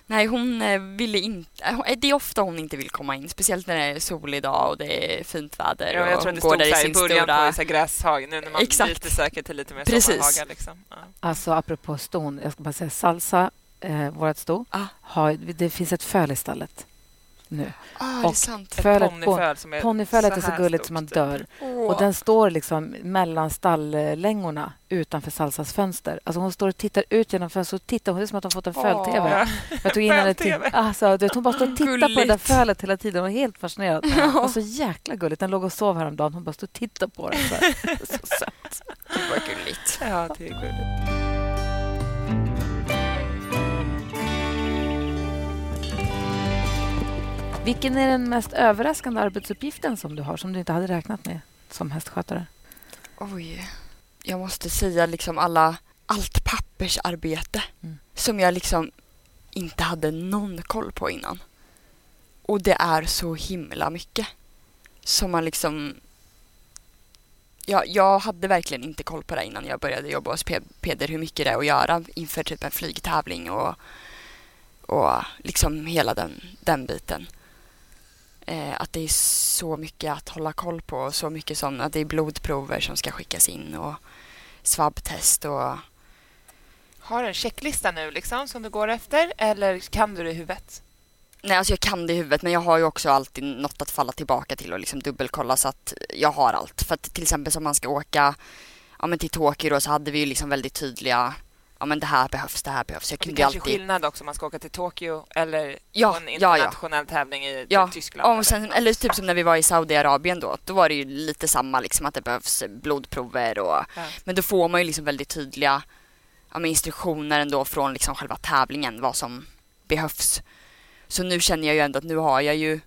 S3: Nej, hon eh, ville inte. eh, hon- Det är ofta hon inte vill komma in, speciellt när det är solig dag och det är fint väder.
S2: Ja,
S3: och
S2: jag tror
S3: hon
S2: att det
S3: går
S2: stod
S3: där
S2: så
S3: i
S2: här i
S3: sin
S2: början
S3: stora...
S2: på gräshage nu när man
S3: Exakt.
S2: byter säkert till lite mer
S3: Precis.
S2: sommarhagar. Liksom. Ja.
S1: Alltså apropå ston, jag ska bara säga salsa, eh, vårt sto,
S3: Ah.
S1: har, det finns ett föl i stallet nu.
S3: Ah, det är
S1: Och
S3: sant.
S2: Ett
S1: Fölet
S2: ponnyföl som är
S1: Ponnyfölet är så gulligt
S2: stort,
S1: som man
S2: typ.
S1: dör.
S3: Åh,
S1: Och den står liksom mellan stalllängorna utanför Salsas fönster. Alltså hon står och tittar ut genom fönstret. Och tittar, det är som att hon fått en föl-tv. Jag tog in henne till...
S2: Föl-TV.
S1: Alltså, hon bara står och tittar på det där fölet hela tiden. Hon var helt fascinerad. Och så jäkla gulligt. Den låg och sov häromdagen. Hon bara stod och tittade på den. Så, så söt.
S3: Gud vad gulligt.
S2: Ja, det är gulligt.
S1: Vilken är den mest överraskande arbetsuppgiften som du har, som du inte hade räknat med som hästskötare?
S3: Oj. Jag måste säga liksom alla, allt pappersarbete
S1: Mm.
S3: som jag liksom inte hade någon koll på innan. Och det är så himla mycket. Som man liksom... Ja, jag hade verkligen inte koll på det innan jag började jobba hos Pe- Peder, hur mycket det är att göra inför typ en flygtävling och, och liksom hela den, den biten. Eh, att det är så mycket att hålla koll på och så mycket som att det är blodprover som ska skickas in och svabbtest och
S2: Har du en checklista nu liksom, som du går efter eller kan du det i huvudet?
S3: Nej, alltså jag kan det i huvudet men jag har ju också alltid något att falla tillbaka till och liksom dubbelkolla så att jag har allt. För att till exempel som man ska åka ja, men till Tokyo då så hade vi ju liksom väldigt tydliga ja men det här behövs, det här behövs. Jag
S2: Och det
S3: kunde ju
S2: kanske är
S3: alltid...
S2: skillnad också om man ska åka till Tokyo eller
S3: Ja,
S2: en
S3: ja, ja.
S2: internationell tävling i
S3: Ja,
S2: typ Tyskland.
S3: och sen, eller typ som när vi var i Saudiarabien då, då var det ju lite samma liksom att det behövs blodprover och
S2: Ja.
S3: men då får man ju liksom väldigt tydliga ja, instruktioner ändå från liksom själva tävlingen vad som behövs. Så nu känner jag ju ändå att nu har jag ju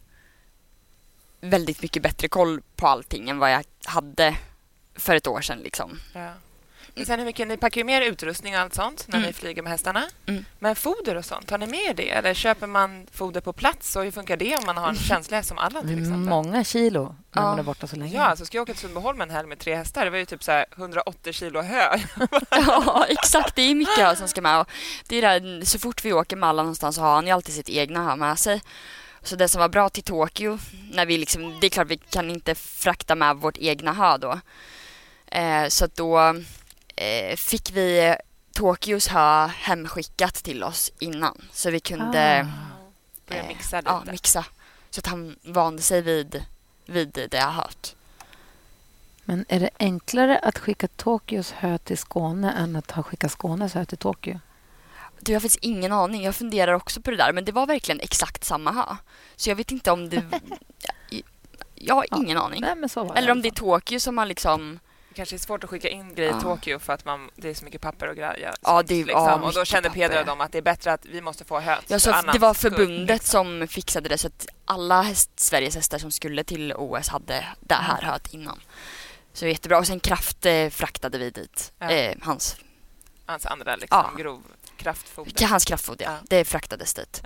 S3: väldigt mycket bättre koll på allting än vad jag hade för ett år sedan liksom.
S2: Ja. Sen hur mycket, ni packar ju mer utrustning och allt sånt när
S3: Mm.
S2: ni flyger med hästarna.
S3: Mm.
S2: Men foder och sånt, har ni med det? Eller köper man foder på plats? Och hur funkar det om man har en känslig häst som Allan
S1: Det
S2: till
S1: är
S2: exempel?
S1: många kilo när
S3: Ja.
S1: man är borta så länge.
S2: Ja, alltså ska jag åka till Sundbyholm en helg med tre hästar, det var ju typ så här 180 kilo hö.
S3: Ja, exakt. Det är mycket hö som ska med. Och det är där, så fort vi åker med alla någonstans så har han ju alltid sitt egna hö med sig. Så det som var bra till Tokyo, när vi liksom, det är klart vi kan inte frakta med vårt egna hö då. Eh, så att då fick vi Tokyos hö hemskickat till oss innan. Så vi kunde
S1: Ah.
S3: Eh,
S2: mixa lite.
S3: ja, mixa. Så att han vande sig vid, vid det höet.
S1: Men är det enklare att skicka Tokyos hö till Skåne än att ha skickat Skånes hö till Tokyo?
S3: Du, jag har faktiskt ingen aning. Jag funderar också på det där. Men det var verkligen exakt samma hö. Så jag vet inte om det... jag, jag har
S1: Ja.
S3: ingen aning.
S1: Nej, men så var det
S3: Eller om det är. Tokyo som har liksom...
S2: Kanske är svårt att skicka in grejer
S3: Ja.
S2: i Tokyo för att man, det är så mycket papper och grejer.
S3: Ja, det
S2: liksom.
S3: ja,
S2: och då kände Peder och dem att det är bättre att vi måste få höet.
S3: Ja, så det var
S2: skull,
S3: förbundet
S2: liksom.
S3: som fixade det så att alla häst, Sveriges hästar som skulle till OS hade det här höet innan. Så jättebra. Och sen Kraft eh, fraktade vi dit.
S2: Ja.
S3: Eh, hans,
S2: Hans andra liksom,
S3: Ja.
S2: grov kraftfoder.
S3: hans kraftfoder. Ja. Det fraktades dit.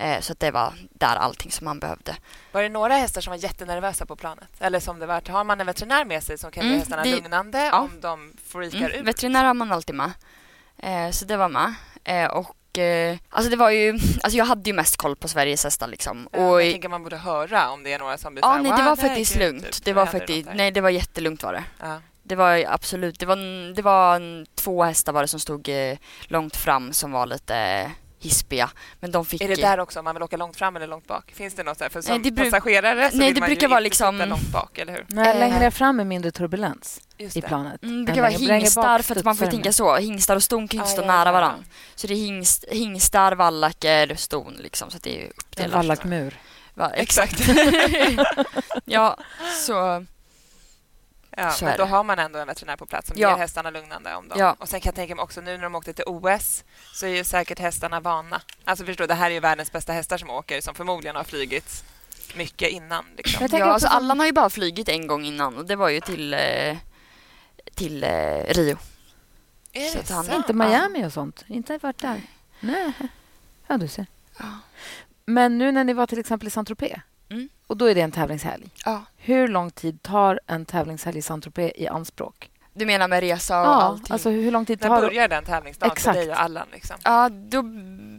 S3: Eh, så det var där allting som man behövde.
S2: Var det några hästar som var jättenervösa på planet? Eller som det var, har man en veterinär med sig som kan ge
S3: Mm,
S2: hästarna
S3: vi-
S2: lugnande
S3: ja.
S2: om de freakar
S3: Mm,
S2: ut?
S3: veterinär har man alltid med. Eh, så det var med. Eh, och alltså det var ju, alltså jag hade ju mest koll på Sveriges hästar liksom.
S2: Ja,
S3: och,
S2: jag tänker man borde höra om det är några som blir
S3: ja, nej det
S2: "Wow,
S3: var
S2: det
S3: faktiskt
S2: kul",
S3: lugnt.
S2: typ.
S3: Det var faktiskt, nej det var jättelugnt var det.
S2: Ja.
S3: Det var absolut, det var, det var två hästar var det som stod långt fram som var lite hispiga. Men de fick...
S2: Är det där också om man vill åka långt fram eller långt bak? Finns det något där? För som
S3: Nej, det bru-
S2: passagerare så
S3: Nej,
S2: vill
S3: det
S2: man
S3: brukar
S2: ju
S3: vara
S2: inte
S3: liksom-
S2: sitta långt bak, eller hur?
S1: Nej,
S3: Eh,
S1: längre fram är mindre turbulens
S2: Just
S1: i
S2: det.
S1: planet.
S3: Mm, det brukar vara hingstar för att man får tänka så. Hingstar och ston kan ju inte stå nära varandra. Så det är hingst, hingstar, vallacker, ston liksom. Så att det är ju
S1: En
S3: uppdelat.
S1: vallackmur.
S3: Va,
S2: Exakt.
S3: ja, så...
S2: Ja,
S3: Så
S2: men då har man ändå en veterinär på plats som
S3: Ja.
S2: ger hästarna lugnande om dem.
S3: Ja.
S2: Och sen kan jag tänka mig också nu när de åkte till OS så är ju säkert hästarna vana. Alltså förstå, det här är ju världens bästa hästar som åker som förmodligen har flygit mycket innan. Liksom.
S3: Ja, alltså
S1: som-
S3: Allan har ju bara flugit en gång innan och det var ju till, eh, till eh, Rio.
S2: Är
S3: Så
S2: det
S3: att han-?
S1: Inte Miami och sånt? Inte varit där? Nej. Ja, du ser.
S3: Ja.
S1: Men nu när ni var till exempel i Saint-Tropez
S3: Mm.
S1: och då är det en tävlingshelg.
S3: Ja.
S1: Hur lång tid tar en tävlingshelg i Saint-Tropez i anspråk?
S3: Du menar med resa och
S1: Ja,
S3: allting?
S1: alltså hur lång tid
S2: När
S1: tar
S2: börjar den tävlingsdagen för
S1: Exakt.
S2: dig och Allan? Liksom?
S3: Ja, då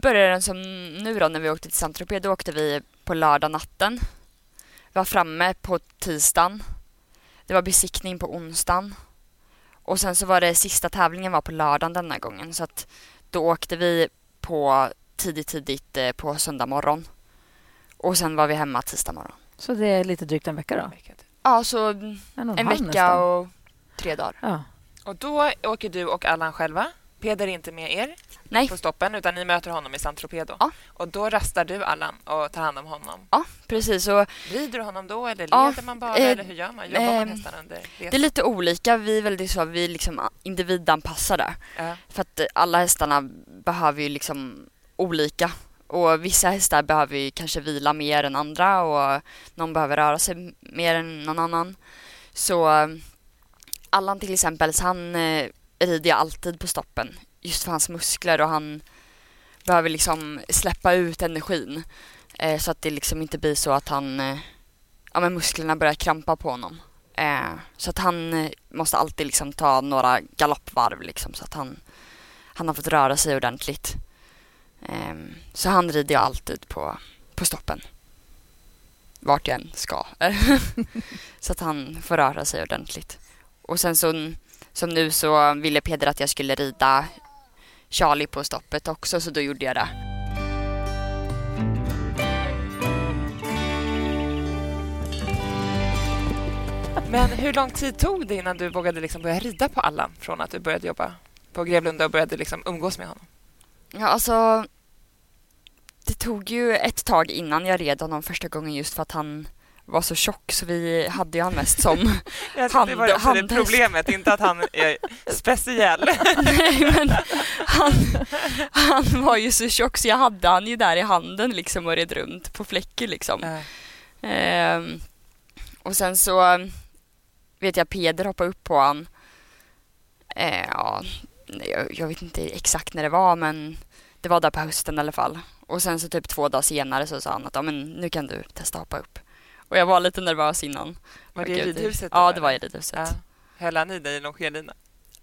S3: började den som nu då när vi åkte till Saint-Tropez. Då åkte vi på lördag natten. Var framme på tisdagen. Det var besiktning på onsdagen. Och sen så var det sista tävlingen var på lördagen denna gången. Så att då åkte vi på tidigt, tidigt eh, på söndag morgon. Och sen var vi hemma tisdag morgon.
S1: Så det är lite drygt en vecka då?
S3: Ja, så
S1: En,
S3: en vecka
S1: nästan.
S3: och tre dagar.
S1: Ja.
S2: Och då åker du och Allan själva. Peder är inte med er
S3: Nej,
S2: på stoppen utan ni möter honom i Saint Tropez då.
S3: Ja.
S2: Och då rastar du Allan och tar hand om honom.
S3: ja precis. Och
S2: Rider du honom då eller
S3: Ja,
S2: leder man bara
S3: eh,
S2: eller hur gör man? Jobbar man
S3: ehm,
S2: hästarna under resan?
S3: det är lite olika. Vi är väldigt så, vi är liksom individanpassade.
S2: Ja.
S3: För att eh, alla hästarna behöver ju liksom olika. Och vissa hästar behöver ju kanske vila mer än andra och någon behöver röra sig mer än någon annan. Så Allan till exempel, så han eh, rider jag alltid på stoppen. Just för hans muskler och han behöver liksom släppa ut energin. Eh, så att det liksom inte blir så att han, eh, ja men musklerna börjar krampa på honom. Eh, så att han eh, måste alltid liksom ta några galoppvarv liksom så att han, han har fått röra sig ordentligt. Eh, så han rider jag alltid på, på stoppen. Vart jag än ska. så att han får röra sig ordentligt. Och sen så, som nu så ville Peder att jag skulle rida Charlie på stoppet också så då gjorde jag det.
S2: Men hur lång tid tog det innan du vågade liksom börja rida på Allan från att du började jobba på Grevlunda och började liksom umgås med honom?
S3: Ja, alltså det tog ju ett tag innan jag red honom första gången just för att han var så tjock så vi hade ju han mest som
S2: Jag tror det var
S3: Hand-
S2: också det
S3: handhäst.
S2: problemet, inte att han är speciell.
S3: Nej men han, han var ju så tjock så jag hade han ju där i handen liksom och red runt på fläcker liksom. Ehm, och sen så vet jag Peder hoppade upp på han. Eh, ja, jag, jag vet inte exakt när det var men det var där på hösten i alla fall. Och sen så typ två dagar senare så sa han att ja, men nu kan du testa hoppa upp. Och jag var lite nervös innan.
S2: Var det i ridhuset?
S3: Ja, det var i ridhuset.
S2: Ja. Höll han i dig i longerlina?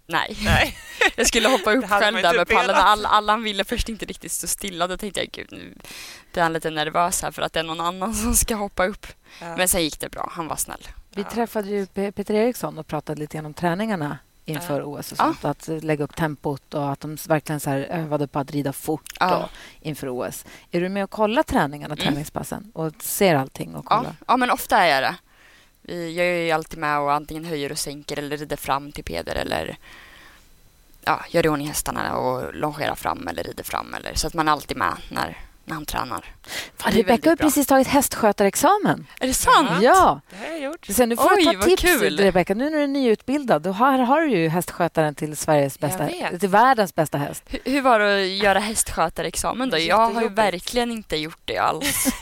S3: Nej.
S2: Nej.
S3: Jag skulle hoppa upp själv där med pallen.
S2: velat.
S3: All, Allan ville först inte riktigt stå stilla. Då tänkte jag gud nu blir han lite nervös här för att det är någon annan som ska hoppa upp.
S2: Ja.
S3: Men sen gick det bra. Han var snäll.
S1: Vi
S2: Ja.
S1: träffade ju Pe- Peter Eriksson och pratade lite grann om träningarna inför
S2: Ja.
S1: OS och
S3: Ja.
S1: sånt. Att eh, lägga upp tempot och att de verkligen så övade på att rida fort
S3: Ja.
S1: inför OS. Är du med och kollar träningarna,
S3: Mm.
S1: träningspassen och ser allting och
S3: Ja,
S1: kollar?
S3: ja, men ofta är jag det. Jag är ju alltid med och antingen höjer och sänker eller rider fram till Peder eller ja, gör i ordning hästarna och longerar fram eller rider fram. Eller, så att man är alltid med när, när han tränar.
S1: Fan, Rebecka har precis tagit hästskötarexamen.
S3: Är det sant?
S1: Ja!
S2: Det har jag gjort.
S1: Så nu får
S3: Oj,
S1: du ta
S3: vad
S1: tips,
S3: kul.
S1: Rebecka. Nu när du är nyutbildad, då har, har du ju hästskötaren till Sveriges bästa, till världens bästa häst.
S3: Hur, hur var det att göra hästskötarexamen då? Jag har ju verkligen inte gjort det alls.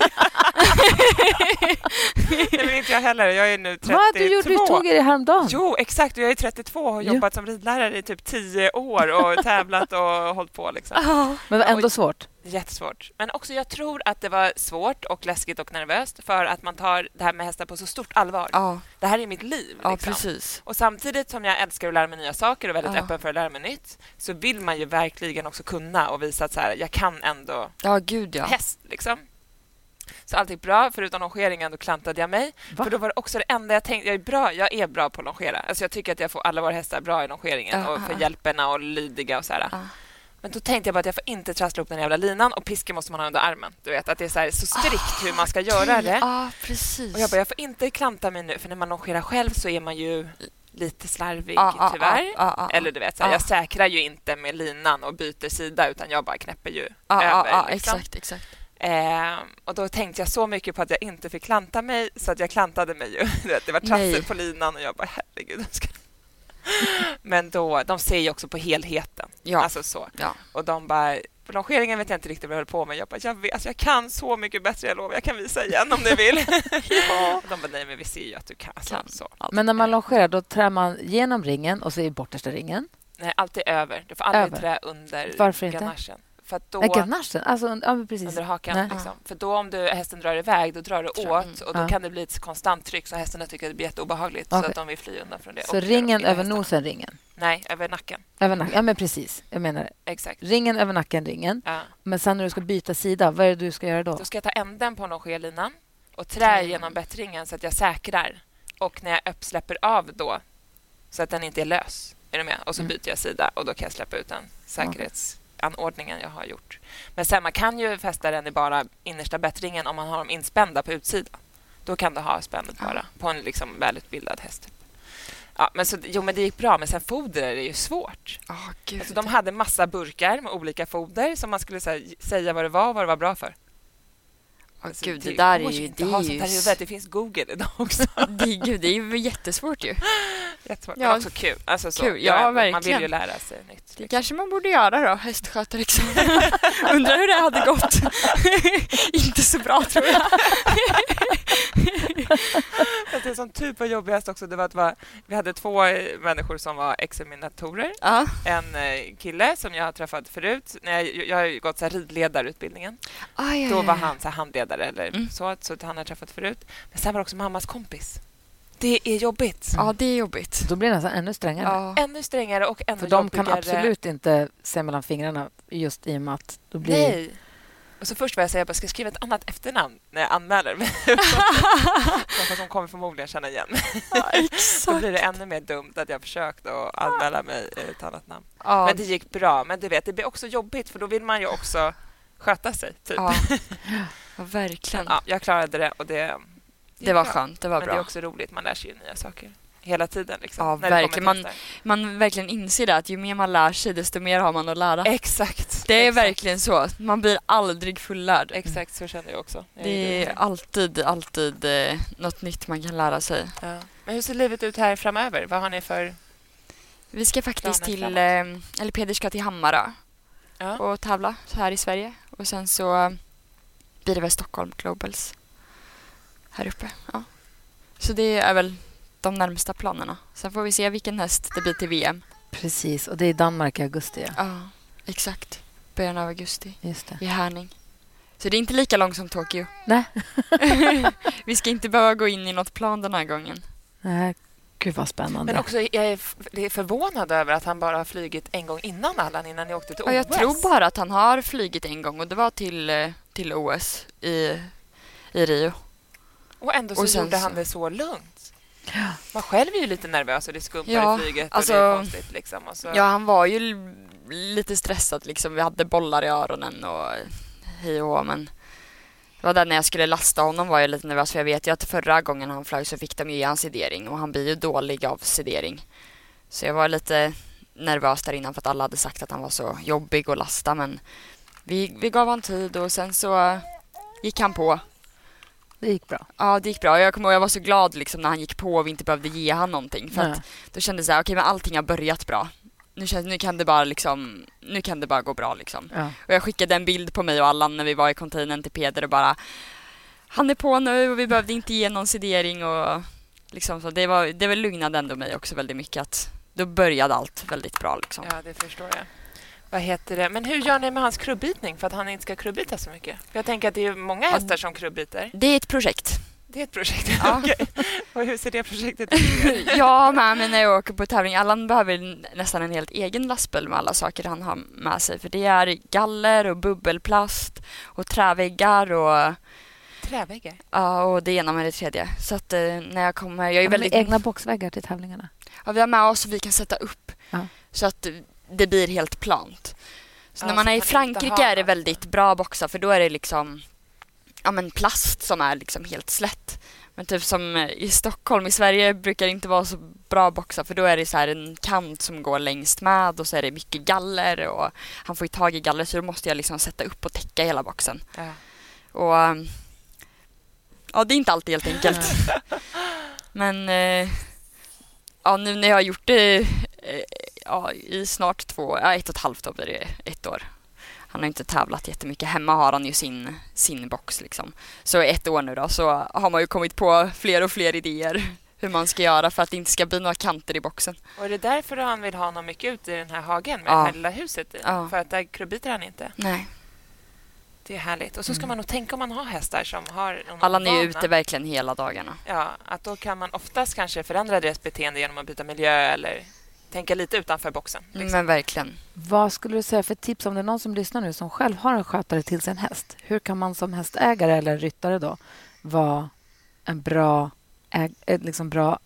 S2: Det vill inte jag heller. Jag är nu 32.
S1: Vad du gjorde? Du tog det häromdagen.
S2: Jo, exakt. Jag är 32 och har jobbat som ridlärare i typ 10 år och tävlat och hållit på. Liksom.
S1: Men det var ändå svårt.
S2: Jättesvårt. Men också jag tror att det var svårt och läskigt och nervöst för att man tar det här med hästar på så stort allvar.
S3: ja,
S2: Det här är mitt liv.
S3: ja,
S2: liksom.
S3: precis.
S2: Och samtidigt som jag älskar att lära mig nya saker och är väldigt
S3: Ja.
S2: öppen för att lära mig nytt så vill man ju verkligen också kunna och visa att så här, jag kan ändå
S3: Ja, gud ja.
S2: häst. Liksom. Så allt gick bra, förutom longeringen, då klantade jag mig.
S1: Va?
S2: För då var det också det enda jag tänkte, jag är bra, jag är bra på att longera. Alltså jag tycker att jag får alla våra hästar bra i longeringen
S3: Ja,
S2: och för hjälperna och lydiga och så här.
S3: Ja.
S2: Men då tänkte jag bara att jag får inte trassla upp den jävla linan och pisken måste man ha under armen. Du vet att det är så, här, så strikt hur man ska göra det.
S3: Ja, precis.
S2: Och jag bara, jag får inte klanta mig nu för när man longerar själv så är man ju lite slarvig
S3: Ja, ja,
S2: tyvärr.
S3: ja, ja.
S2: Eller du vet, så här,
S3: Ja.
S2: jag säkrar ju inte med linan och byter sida utan jag bara knäpper ju över. liksom.
S3: exakt, exakt.
S2: Eh, och då tänkte jag så mycket på att jag inte fick klanta mig så att jag klantade mig ju. Det var trassel på linan och jag bara herregud. Ska... Men då, de ser ju också på helheten.
S3: Ja.
S2: Alltså så.
S3: Ja.
S2: Och de bara, på longeringen vet jag inte riktigt vad jag höll på med. Jag bara, jag vet, alltså jag kan så mycket bättre, jag lovar. Jag kan visa igen om ni vill.
S3: Ja.
S2: De bara, nej men vi ser ju att du kan. Alltså,
S3: Kan.
S2: Så.
S3: Allt.
S1: Men när man longerar, då trär man genom ringen och så i bortersta ringen.
S2: Nej, alltid över. Du får aldrig
S1: Över.
S2: trä under
S1: Varför inte?
S2: ganachen. För då...
S1: Nej, ganachen. Alltså, ja, precis.
S2: under hakan. Liksom. För då om du, hästen drar iväg, då drar du
S3: Tror-
S2: åt och då
S1: Ja.
S2: kan det bli ett konstant tryck så hästarna tycker att det blir jätteobehagligt
S1: Okej.
S2: så att de vill fly undan från det.
S1: Så ringen över
S2: hästarna.
S1: nosen, ringen.
S2: Nej, över nacken.
S1: Över nacken. Ja, men precis. Jag menar
S2: Exakt.
S1: ringen över nacken, ringen.
S2: Ja.
S1: Men sen när du ska byta sida, vad är det du ska göra då?
S2: Då ska jag ta änden på longerlinan och trä
S3: Mm.
S2: genom bättringen så att jag säkrar. Och när jag släpper av då, så att den inte är lös. Är du med? Och så
S1: Mm.
S2: byter jag sida och då kan jag släppa ut den säkerhetsanordningen jag har gjort. Men sen man kan ju fästa den i bara innersta bättringen om man har dem inspända på utsidan. Då kan du ha spännet bara på en liksom välutbildad häst. Ja, men så, jo, men det gick bra, men sen foder är ju svårt.
S3: Oh.
S2: Alltså, de hade massa burkar med olika foder som man skulle här, säga vad det var och vad det var bra för. Alltså,
S3: gud, det där är ju... Det är ju,
S2: huvudet. Det finns Google idag också.
S3: det, gud, det är ju jättesvårt ju.
S2: Jättesvårt,
S3: Ja.
S2: men också kul. Alltså, så,
S3: Kul, ja,
S2: Man vill
S3: verkligen.
S2: ju lära sig nytt.
S3: Det
S2: Liksom.
S3: kanske man borde göra då, hästskötarexamen. Undrar hur det hade gått. Inte så bra tror jag.
S2: Det som typ var jobbigast också, det var att va, vi hade två eh, människor som var examinatorer.
S3: Ja.
S2: En eh, kille som jag har träffat förut. När jag, jag har gått så här ridledarutbildningen.
S3: Aj, aj,
S2: Då var han så här handledare eller
S3: Mm.
S2: så, så att han har träffat förut. Men sen var det också mammas kompis. Det är jobbigt.
S3: Ja, det är jobbigt.
S1: Då blir det nästan ännu strängare.
S3: Ja.
S2: Ännu strängare och ännu
S1: För de kan
S2: jobbigare.
S1: absolut inte se mellan fingrarna just i och med att då blir...
S2: Nej. Och så först var jag säga att jag ska skriva ett annat efternamn när jag anmäler mig. Fast de kommer förmodligen känna igen mig.
S3: Ja,
S2: Då blir det ännu mer dumt att jag försökt att anmäla mig i ett annat namn.
S3: Ja,
S2: Men det gick bra. Men du vet, det blir också jobbigt för då vill man ju också sköta sig. Typ.
S3: ja. ja, verkligen.
S2: Ja, jag klarade det och det
S3: Det var
S2: bra.
S3: skönt, det var
S2: Men det är
S3: bra.
S2: också roligt. Man lär sig ju nya saker hela tiden. Liksom,
S3: Ja,
S2: det
S3: verkligen. Man-. Man verkligen inser det att ju mer man lär sig desto mer har man att lära.
S2: Exakt.
S3: Det är
S2: exakt.
S3: verkligen så. Man blir aldrig fullärd.
S2: Exakt, så känner jag också. Jag
S3: Det är alltid, alltid eh, något nytt man kan lära sig.
S2: Ja. Men hur ser livet ut här framöver? Vad har ni för...
S3: Vi ska faktiskt till, eh, eller Peder ska till Hammarö
S2: Ja.
S3: och tävla så här i Sverige. Och sen så blir det väl Stockholm Globals här uppe. Ja. Så det är väl de närmsta planerna. Sen får vi se vilken häst det blir till VM.
S1: Precis, och det är i Danmark i augusti. Ja.
S3: Ja, exakt. Början av augusti
S1: Just det.
S3: i Härning. Så det är inte lika långt som Tokyo.
S1: Nej.
S3: vi ska inte behöva gå in i något plan den här gången.
S1: Nej, gud vad spännande.
S2: Men också, jag är, förvånad över att han bara har flugit en gång innan Allan, innan ni åkte till OS.
S3: Ja, jag tror bara att han har flygit en gång och det var till, eh, till OS i, i Rio.
S2: Och ändå så
S3: Och
S2: gjorde han det så lugnt. Man själv är ju lite nervös och det skumpar
S3: Ja,
S2: i flyget
S3: alltså-
S2: och det är konstigt. Liksom.
S3: Ja, han var ju lite stressad liksom. Vi hade bollar i öronen och hej och men det var där när jag skulle lasta honom var jag lite nervös för jag vet ju att förra gången han flög så fick de ju ge han sedering och han blir ju dålig av sedering. Så jag var lite nervös där innan för att alla hade sagt att han var så jobbig att lasta men vi, vi gav han tid och sen så gick han på.
S1: Det gick bra.
S3: Ja, det gick bra. Jag kommer ihåg jag var så glad liksom när han gick på och vi inte behövde ge han någonting för att då kände jag så här, okej men allting har börjat bra. Nu, känns, nu kan det bara liksom, nu kan det bara gå bra liksom.
S1: Ja.
S3: Och jag skickade en bild på mig och Allan när vi var i containern till Peder och bara Han är på nu och vi behövde inte ge någon sedering och liksom så det var, det var lugnade ändå mig också väldigt mycket att då började allt väldigt bra liksom.
S2: ja, det förstår jag. Vad heter det? Men hur gör ni med hans krubbitning för att han inte ska krubbita så mycket? För jag tänker att det är många hästar som krubbiter.
S3: Det är ett projekt.
S2: Det är ett projekt.
S3: Ja.
S2: Okej. Och hur ser det projektet ut?
S3: jag har med mig när jag åker på tävling. Allan behöver nästan en helt egen lastbil med alla saker han har med sig. För det är galler och bubbelplast och träväggar och,
S2: Träväggar?
S3: ja, och det ena med det tredje. Så att eh, när jag kommer, jag är
S1: Ja,
S3: väldigt...
S1: egna boxväggar till tävlingarna.
S3: Ja, vi har med oss och vi kan sätta upp
S1: Ja.
S3: så att det blir helt plant. Så
S2: Ja,
S3: när man är i Frankrike är det väldigt bra boxar för då är det liksom ja, men plast som är liksom helt slätt. Men typ som i Stockholm, i Sverige brukar det inte vara så bra boxar för då är det så här en kant som går längst med och så är det mycket galler och han får ju tag i galler så då måste jag liksom sätta upp och täcka hela boxen.
S2: Ja.
S3: Och ja, det är inte alltid helt enkelt. Men eh, ja, nu när jag har gjort det eh, ja, i snart två, ja, ett och ett halvt år blir det ett år. Han har inte tävlat jättemycket. Hemma har han ju sin, sin box liksom. Så ett år nu då så har man ju kommit på fler och fler idéer hur man ska göra för att det inte ska bli några kanter i boxen.
S2: Och är det därför han vill ha honom mycket ute i den här hagen med
S3: Ja.
S2: det här lilla huset i?
S3: Ja.
S2: För att där krubbiter han inte?
S3: Nej.
S2: Det är härligt. Och så ska man nog tänka om man har hästar som har någon
S3: Allan är ute verkligen hela dagarna.
S2: Ja, att då kan man oftast kanske förändra deras beteende genom att byta miljö eller tänka lite utanför boxen. Liksom.
S3: Men verkligen.
S1: Vad skulle du säga för tips om det är någon som lyssnar nu som själv har en skötare till sin häst? Hur kan man som hästägare eller ryttare då vara en bra, äg, eh, liksom bra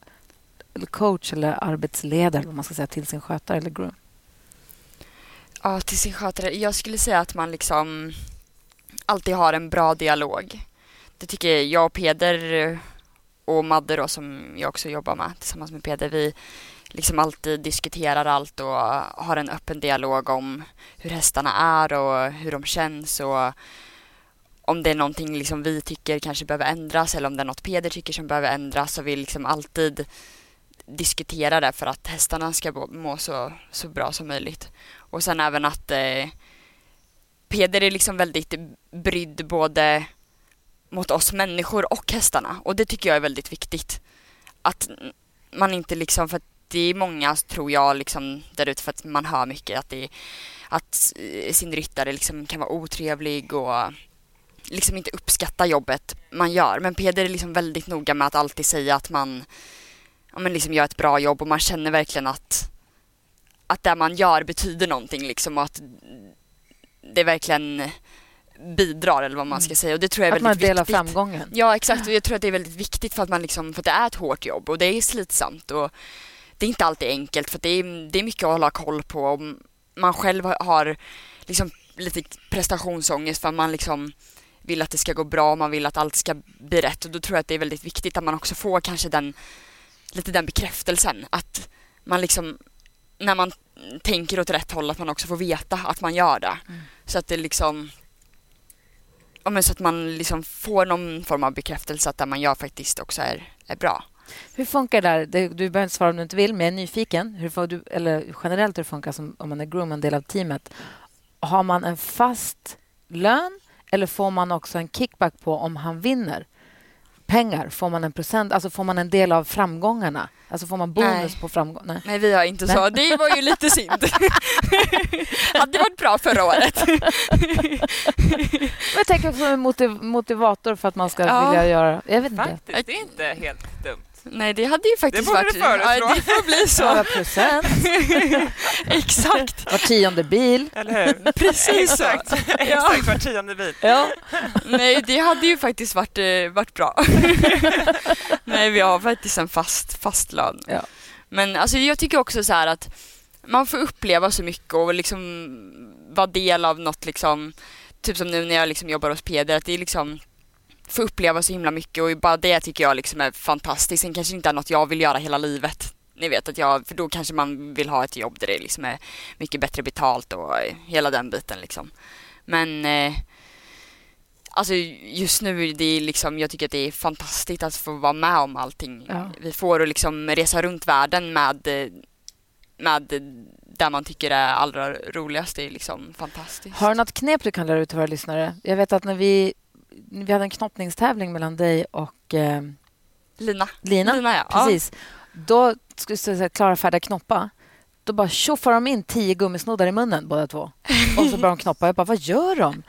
S1: coach eller arbetsledare vad man ska säga, till sin skötare eller groom?
S3: Ja, till sin skötare. Jag skulle säga att man liksom alltid har en bra dialog. Det tycker jag och Peder och Madde då som jag också jobbar med tillsammans med Peder, vi liksom alltid diskuterar allt och har en öppen dialog om hur hästarna är och hur de känns och om det är någonting liksom vi tycker kanske behöver ändras eller om det är något Peder tycker som behöver ändras så vi liksom alltid diskutera det för att hästarna ska må så, så bra som möjligt. Och sen även att eh, Peder är liksom väldigt brydd både mot oss människor och hästarna och det tycker jag är väldigt viktigt. Att man inte liksom, för att det är många tror jag liksom där ute för att man hör mycket att det att sin ryttare liksom kan vara otrevlig och liksom inte uppskatta jobbet man gör. Men Peder är liksom väldigt noga med att alltid säga att man ja, men liksom gör ett bra jobb och man känner verkligen att, att det man gör betyder någonting liksom och att det verkligen bidrar eller vad man ska mm. säga och det tror jag är
S1: att väldigt
S3: viktigt.
S1: Att man delar framgången.
S3: Ja exakt och jag tror att det är väldigt viktigt för att man liksom, för att det är ett hårt jobb och det är slitsamt och det är inte alltid enkelt för det är, det är mycket att hålla koll på och man själv har liksom lite prestationsångest för man liksom vill att det ska gå bra, man vill att allt ska bli rätt och då tror jag att det är väldigt viktigt att man också får kanske den lite den bekräftelsen att man liksom när man tänker åt rätt håll att man också får veta att man gör det. Mm. Så att det liksom ja, men så att man liksom får någon form av bekräftelse att det man gör faktiskt också är, är bra.
S1: Hur funkar det där? Du behöver inte svara om du inte vill, men jag är nyfiken. Hur får du, eller generellt hur det funkar som, om man är groom, en del av teamet. Har man en fast lön eller får man också en kickback på om han vinner? pengar? Får man en procent? Alltså får man en del av framgångarna? Alltså får man bonus Nej. på framgång?
S3: Nej. Nej, vi har inte Nej. så. Det var ju lite synd. Hade varit bra förra året.
S1: jag tänker som en motiv motivator för att man ska ja. vilja göra... Jag vet
S2: Faktiskt, inte. det är inte helt dumt.
S3: Nej, det hade ju faktiskt
S2: det
S3: varit...
S2: Det borde du
S3: ja, Det får bli så.
S1: Några procent.
S3: Exakt.
S1: Var tionde bil.
S2: Eller hur?
S3: Precis
S2: Exakt.
S3: så.
S2: Exakt, var tionde bil.
S3: Ja. Nej, det hade ju faktiskt varit, eh, varit bra. Nej, vi har faktiskt en fast, fast lön.
S1: Ja.
S3: Men alltså, jag tycker också så här att man får uppleva så mycket och liksom vara del av något liksom, typ som nu när jag liksom jobbar hos Peder, att det är liksom få uppleva så himla mycket och bara det tycker jag liksom är fantastiskt. Sen kanske inte är något jag vill göra hela livet. Ni vet att jag, för då kanske man vill ha ett jobb där det liksom är mycket bättre betalt och hela den biten liksom. Men eh, Alltså just nu är det liksom, jag tycker att det är fantastiskt att få vara med om allting ja. vi får och liksom resa runt världen med, med där man tycker är allra roligast. Det är liksom fantastiskt.
S1: Har du något knep du kan lära ut till våra lyssnare? Jag vet att när vi vi hade en knoppningstävling mellan dig och eh,
S3: Lina.
S1: Lina.
S3: Lina ja.
S1: Precis. Då skulle säga klara, färdiga, knoppa. Då bara tjoffar de in tio gummisnoddar i munnen båda två. Och så börjar de knoppa. Jag bara, vad gör de?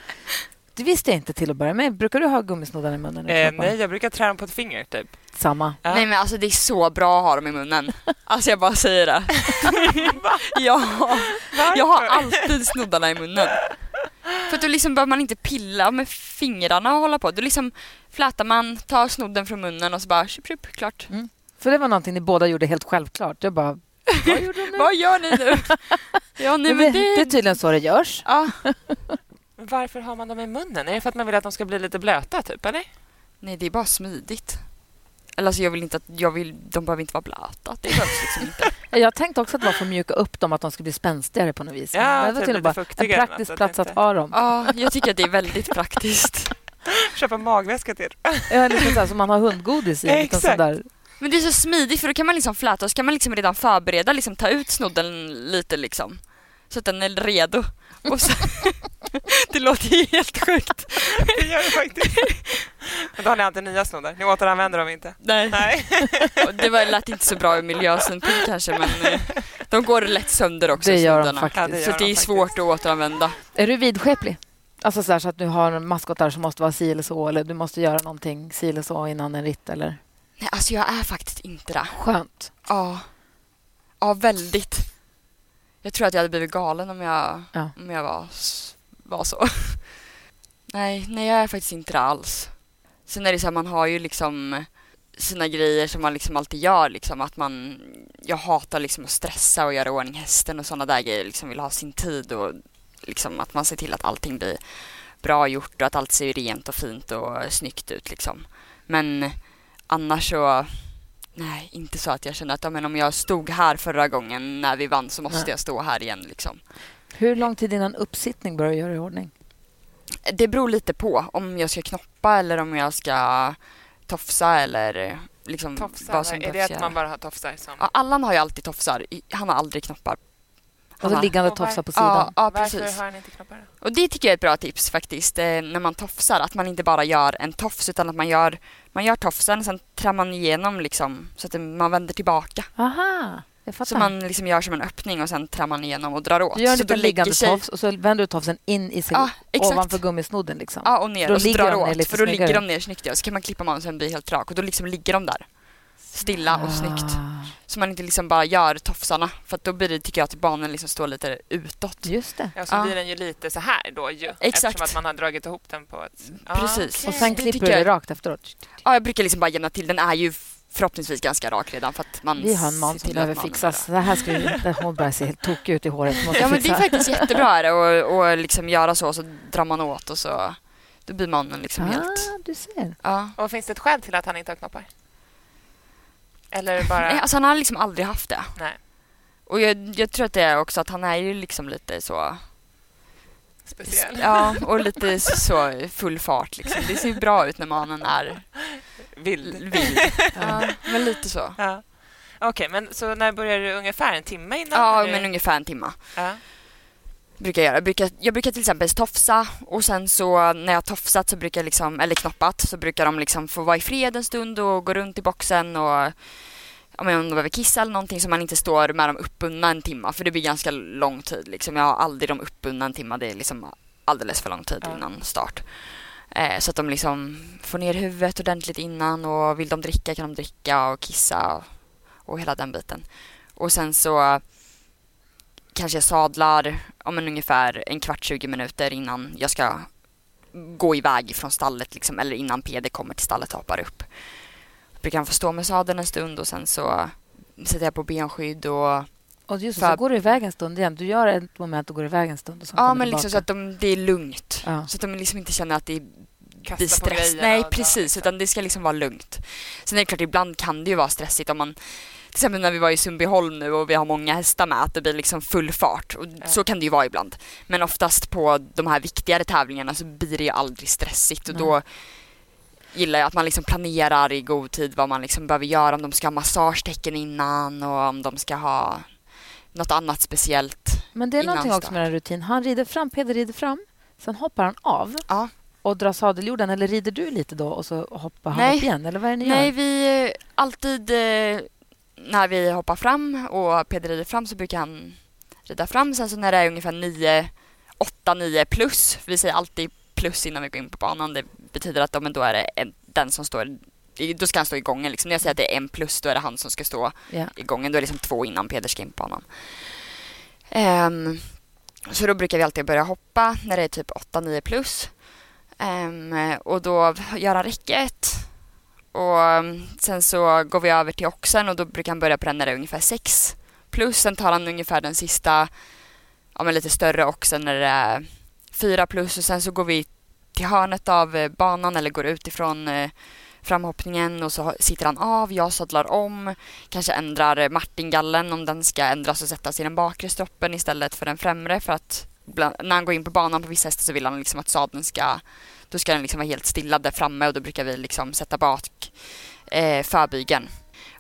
S1: Det visste jag inte till att börja med. Brukar du ha gummisnoddar i munnen?
S2: Eh, nej, jag brukar trä dem på ett finger typ.
S1: Samma.
S3: Ja. Nej men alltså det är så bra att ha dem i munnen. Alltså jag bara säger det. ja, jag har alltid snoddarna i munnen. För då liksom behöver man inte pilla med fingrarna och hålla på. Då liksom flätar man, tar snodden från munnen och så bara tjup, tjup, klart. Mm.
S1: För det var någonting ni båda gjorde helt självklart. Jag bara, vad gjorde du nu?
S3: vad gör ni nu?
S1: ja, nej, men det... det är tydligen så det görs.
S3: Ja.
S2: Varför har man dem i munnen? Är det för att man vill att de ska bli lite blöta, typ, eller?
S3: Nej, det är bara smidigt. Eller alltså jag vill inte att, jag vill, de behöver inte vara blöta. Det behövs liksom inte.
S1: Jag tänkte också att det var för att mjuka upp dem, att de skulle bli spänstigare på något vis.
S2: Ja,
S1: det var
S2: typ
S1: bara en praktisk plats att ha dem.
S3: Ja, jag tycker att det är väldigt praktiskt.
S2: Köpa magväska till.
S1: Ja, så här, som man har hundgodis i.
S2: Exakt.
S3: Där. Men det är så smidigt för då kan man liksom fläta och så kan man liksom redan förbereda, liksom ta ut snodden lite liksom. Så att den är redo. Och så, det låter ju helt sjukt.
S2: Det gör det faktiskt. Men då har ni alltid nya snoddar. Ni återanvänder dem inte.
S3: Nej.
S2: Nej.
S3: Det var, lät inte så bra ur miljösynpunkt kanske men eh, de går lätt sönder också.
S1: Det gör de faktiskt. Ja,
S3: det gör så det är svårt att återanvända.
S1: Är du vidskeplig? Alltså så, så, att du har maskotar som måste vara si eller så eller du måste göra någonting si eller så innan en ritt eller?
S3: Nej, alltså jag är faktiskt inte det.
S1: Skönt.
S3: Ja. Ja, väldigt. Jag tror att jag hade blivit galen om jag, ja. om jag var, var så. nej, nej, jag är faktiskt inte det alls. Sen är det så här, man har ju liksom sina grejer som man liksom alltid gör liksom att man jag hatar liksom att stressa och göra ordning hästen och sådana där grejer liksom vill ha sin tid och liksom att man ser till att allting blir bra gjort och att allt ser rent och fint och snyggt ut liksom. Men annars så, nej, inte så att jag känner att ja, men om jag stod här förra gången när vi vann så måste
S1: Nej.
S3: jag stå här igen. Liksom.
S1: Hur lång tid innan uppsittning börjar du göra i ordning?
S3: Det beror lite på om jag ska knoppa eller om jag ska tofsa eller liksom
S2: Tofsar,
S3: vad som
S2: är det att
S3: göra.
S2: man bara har tofsar som...
S3: Ja, Allan har ju alltid tofsar, han har aldrig knoppar. Han
S1: Alltså
S3: har-
S1: liggande
S2: Och
S1: tofsar på
S3: Ja,
S1: sidan?
S3: ja,
S2: Varför
S3: precis.
S2: har han inte knoppar? då?
S3: Och det tycker jag är ett bra tips faktiskt, eh, när man tofsar. Att man inte bara gör en tofs utan att man gör, man gör tofsen sen trär man igenom liksom så att man vänder tillbaka.
S1: Aha, jag fattar.
S3: Så man liksom gör som en öppning och sen trär man igenom och drar åt.
S1: du gör en liten liggande
S3: sig-
S1: tofs och så vänder du tofsen in i sig
S3: exakt.
S1: ovanför gummisnodden. Liksom.
S3: Ja, och ner
S1: Då
S3: och så drar åt. För då ligger de ner snyggt ja. Så kan man klippa magen så den blir helt rak och då liksom ligger de där. Stilla och snyggt.
S1: Ah,
S3: Så man inte liksom bara gör tofsarna. För att då blir det, tycker jag, att barnen liksom står lite utåt.
S1: Just det.
S2: Ja, så
S3: Ja.
S2: blir den ju lite så här då ju.
S3: Exakt.
S2: Eftersom att man har dragit ihop den på ett...
S3: Precis.
S2: okej.
S1: Och sen klipper
S3: tycker
S1: du det
S3: jag-
S1: rakt efteråt.
S3: Ja, jag brukar liksom bara jämna till. Den är ju förhoppningsvis ganska rak redan för att man
S1: Vi har en man som behöver fixas. Det här ska vi inte... Hon börjar se helt tokig ut i håret. Måste
S3: Ja men det är
S1: fixa.
S3: faktiskt jättebra är det och, och liksom göra så så drar man åt och så då blir mannen liksom helt...
S1: Ah, du ser.
S3: Ja.
S2: Och finns det ett skäl till att han inte har knoppar? Eller bara...
S3: Nej, alltså han har liksom aldrig haft det.
S2: Nej.
S3: Och jag, jag tror att det är också att han är ju liksom lite så...
S2: Speciell.
S3: Ja, och lite så full fart liksom. Det ser ju bra ut när mannen är
S2: Vild.
S3: vild. Ja, men lite så.
S2: Ja. Okej, men så när börjar du? Ungefär en timme innan?
S3: Ja,
S2: eller?
S3: men ungefär en timme.
S2: Ja.
S3: Brukar jag göra. Jag brukar, jag brukar till exempel tofsa och sen så när jag tofsat så brukar jag liksom, eller knoppat så brukar de liksom få vara i fred en stund och gå runt i boxen och om de behöver kissa eller någonting så man inte står med dem uppbundna en timme för det blir ganska lång tid liksom. Jag har aldrig dem uppbundna en timme, det är liksom alldeles för lång tid innan start. Eh, så att de liksom får ner huvudet ordentligt innan och vill de dricka kan de dricka och kissa och, och hela den biten. Och sen så kanske jag sadlar om en ungefär en kvart, 20 minuter innan jag ska gå iväg från stallet liksom, eller innan PD kommer till stallet och hoppar upp. Brukar han få stå med sadeln en stund och sen så sätter jag på benskydd och
S1: Och just det,
S3: För-
S1: så går du iväg en stund igen. Du gör ett moment och går iväg en stund. Och
S3: ja men liksom så att de, det är lugnt.
S1: Ja.
S3: Så att de liksom inte känner att det blir
S2: Kasta
S3: stress. Nej precis,
S2: liksom.
S3: utan det ska liksom vara lugnt. Sen är det klart ibland kan det ju vara stressigt om man till exempel när vi var i Sundbyholm nu och vi har många hästar med att det blir liksom full fart och
S2: Ja.
S3: så kan det ju vara ibland. Men oftast på de här viktigare tävlingarna så blir det ju aldrig stressigt och
S1: Nej.
S3: då gillar jag att man liksom planerar i god tid vad man liksom behöver göra, om de ska ha massagetecken innan och om de ska ha något annat speciellt.
S1: Men det är någonting också med den rutin. Han rider fram, Peder rider fram. Sen hoppar han av
S3: Ja.
S1: och drar sadeljorden. Eller rider du lite då och så hoppar han
S3: Nej.
S1: upp igen? Eller vad är det ni
S3: Nej,
S1: gör?
S3: vi eh, alltid eh, när vi hoppar fram och Peder rider fram så brukar han rida fram. Sen så när det är ungefär 9, 8, 9 plus, vi säger alltid plus innan vi går in på banan. Det betyder att men då är det en, den som står, då ska han stå i gången. Liksom. När jag säger att det är en plus, då är det han som ska stå
S1: Ja.
S3: i gången. Då är det liksom två innan Peder ska in på banan. Ehm, så då brukar vi alltid börja hoppa när det är typ 8-9 plus. Ehm, och då gör han räcket. Och mm, sen så går vi över till oxen och då brukar han börja på den när det är ungefär 6 plus. Sen tar han ungefär den sista, ja men lite större oxen när det är 4 plus och sen så går vi till hörnet av eh, banan eller går utifrån ifrån eh, framhoppningen och så sitter han av, jag sadlar om, kanske ändrar eh, martingallen om den ska ändras och sättas i den bakre stroppen istället för den främre för att bland, när han går in på banan på vissa hästar så vill han liksom att sadeln ska då ska den liksom vara helt stilla där framme och då brukar vi liksom sätta bak eh, förbygeln.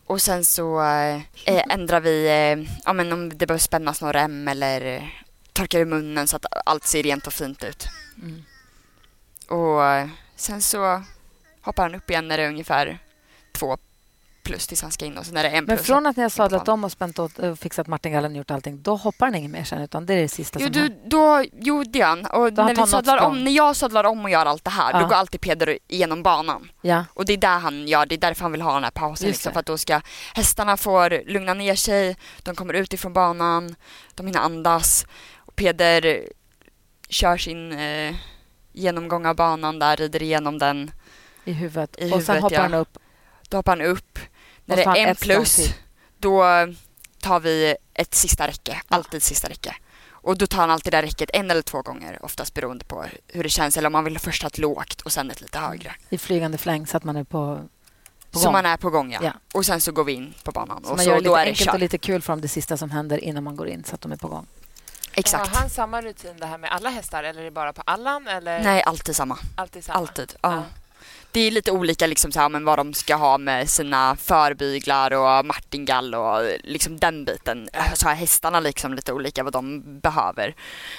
S3: Och sen så eh, eh, ändrar vi, eh, ja men om det behöver spännas någon rem eller torkar i munnen så att allt ser rent och fint ut.
S1: Mm.
S3: Och eh, sen så hoppar han upp igen när det är ungefär två plus tills han ska in och sen när det är en
S1: Men
S3: plus.
S1: från att ni har sadlat om och spänt åt och fixat martingallen och gjort allting, då hoppar han inget mer sen, utan det är det sista
S3: Jo,
S1: som
S3: du, då, gör han. Och när, vi sadlar om, när jag sadlar om och gör allt det här,
S1: Ja.
S3: då går alltid Peder igenom banan.
S1: Ja.
S3: Och det är där han gör, det är därför han vill ha den här pausen. Liksom, för att då ska hästarna får lugna ner sig, de kommer ut ifrån banan, de hinner andas. Och Peder kör sin eh, genomgång av banan där, rider igenom den.
S1: I huvudet.
S3: I
S1: och sen
S3: huvudet,
S1: hoppar
S3: ja.
S1: han upp.
S3: Då hoppar han upp. När det är en plus, då tar vi ett sista räcke. Alltid sista räcke. Och då tar han alltid det där räcket en eller två gånger, oftast beroende på hur det känns. Eller om man vill först ha ett lågt och sen ett lite högre.
S1: i flygande fläng så att man är på på
S3: Så
S1: gång.
S3: man är på gång, ja.
S1: Ja.
S3: Och sen så går vi in på banan.
S1: Så
S3: och
S1: man
S3: så,
S1: gör det
S3: då
S1: lite enkelt
S3: kört.
S1: och lite kul för dem det sista som händer innan man går in så att de är på gång.
S3: Exakt.
S2: Har han samma rutin det här med alla hästar eller är det bara på Allan? Eller
S3: Nej, alltid samma.
S2: alltid samma?
S3: Alltid. Ja. Det är lite olika liksom så här, men vad de ska ha med sina förbyglar och martingall och liksom den biten. Så har hästarna liksom lite olika vad de behöver.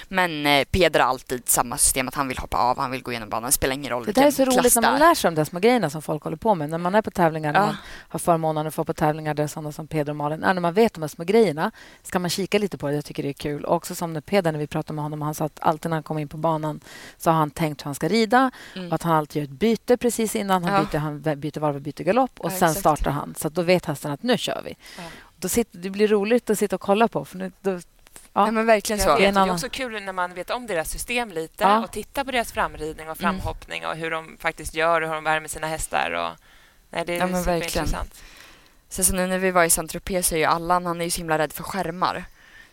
S3: Men eh, Peder har alltid samma system att han vill hoppa av, han vill gå igenom banan. Det spelar ingen roll
S1: Det där är så roligt när man
S3: är.
S1: lär sig de där små grejerna som folk håller på med. När man är på tävlingar, när
S3: Ja.
S1: man har förmånen att få på tävlingar där sådana som Peder och Malin är. När man vet de här små grejerna ska man kika lite på det. Jag tycker det är kul. Och också som när Peder, när vi pratade med honom, han sa att alltid när han kommer in på banan så har han tänkt hur han ska rida
S3: Mm.
S1: och att han alltid gör ett byte precis innan. Han,
S3: Ja.
S1: byter, han byter varv och byter galopp och
S3: Ja,
S1: sen
S3: exakt.
S1: startar han. Så att då vet hästen att nu kör vi.
S2: Ja.
S1: Då sitter, det blir roligt att sitta och kolla på. För nu, då, ja.
S3: Ja, men verkligen så.
S1: Det är annan-
S2: också kul när man vet om deras system lite
S1: Ja.
S2: och tittar på deras framridning och
S3: Mm.
S2: framhoppning och hur de faktiskt gör och hur de värmer sina hästar. Och... Nej, det är
S3: Ja, men verkligen.
S2: superintressant.
S3: Sen så nu när vi var i Saint Tropez så är ju Allan, han är ju så himla rädd för skärmar.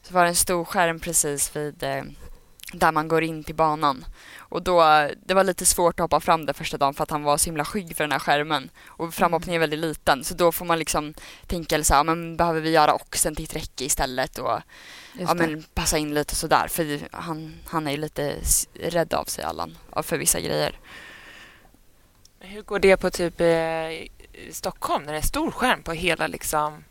S3: Så var det en stor skärm precis vid eh, där man går in till banan. Och då, det var lite svårt att hoppa fram där första dagen för att han var så himla skygg för den här skärmen. Och framhoppningen är väldigt liten så då får man liksom tänka så här, men behöver vi göra oxen till ett räcke istället och ja, men passa in lite sådär. För han, han är ju lite rädd av sig Allan, för vissa grejer.
S2: Hur går det på typ eh, Stockholm när det är stor skärm på hela liksom...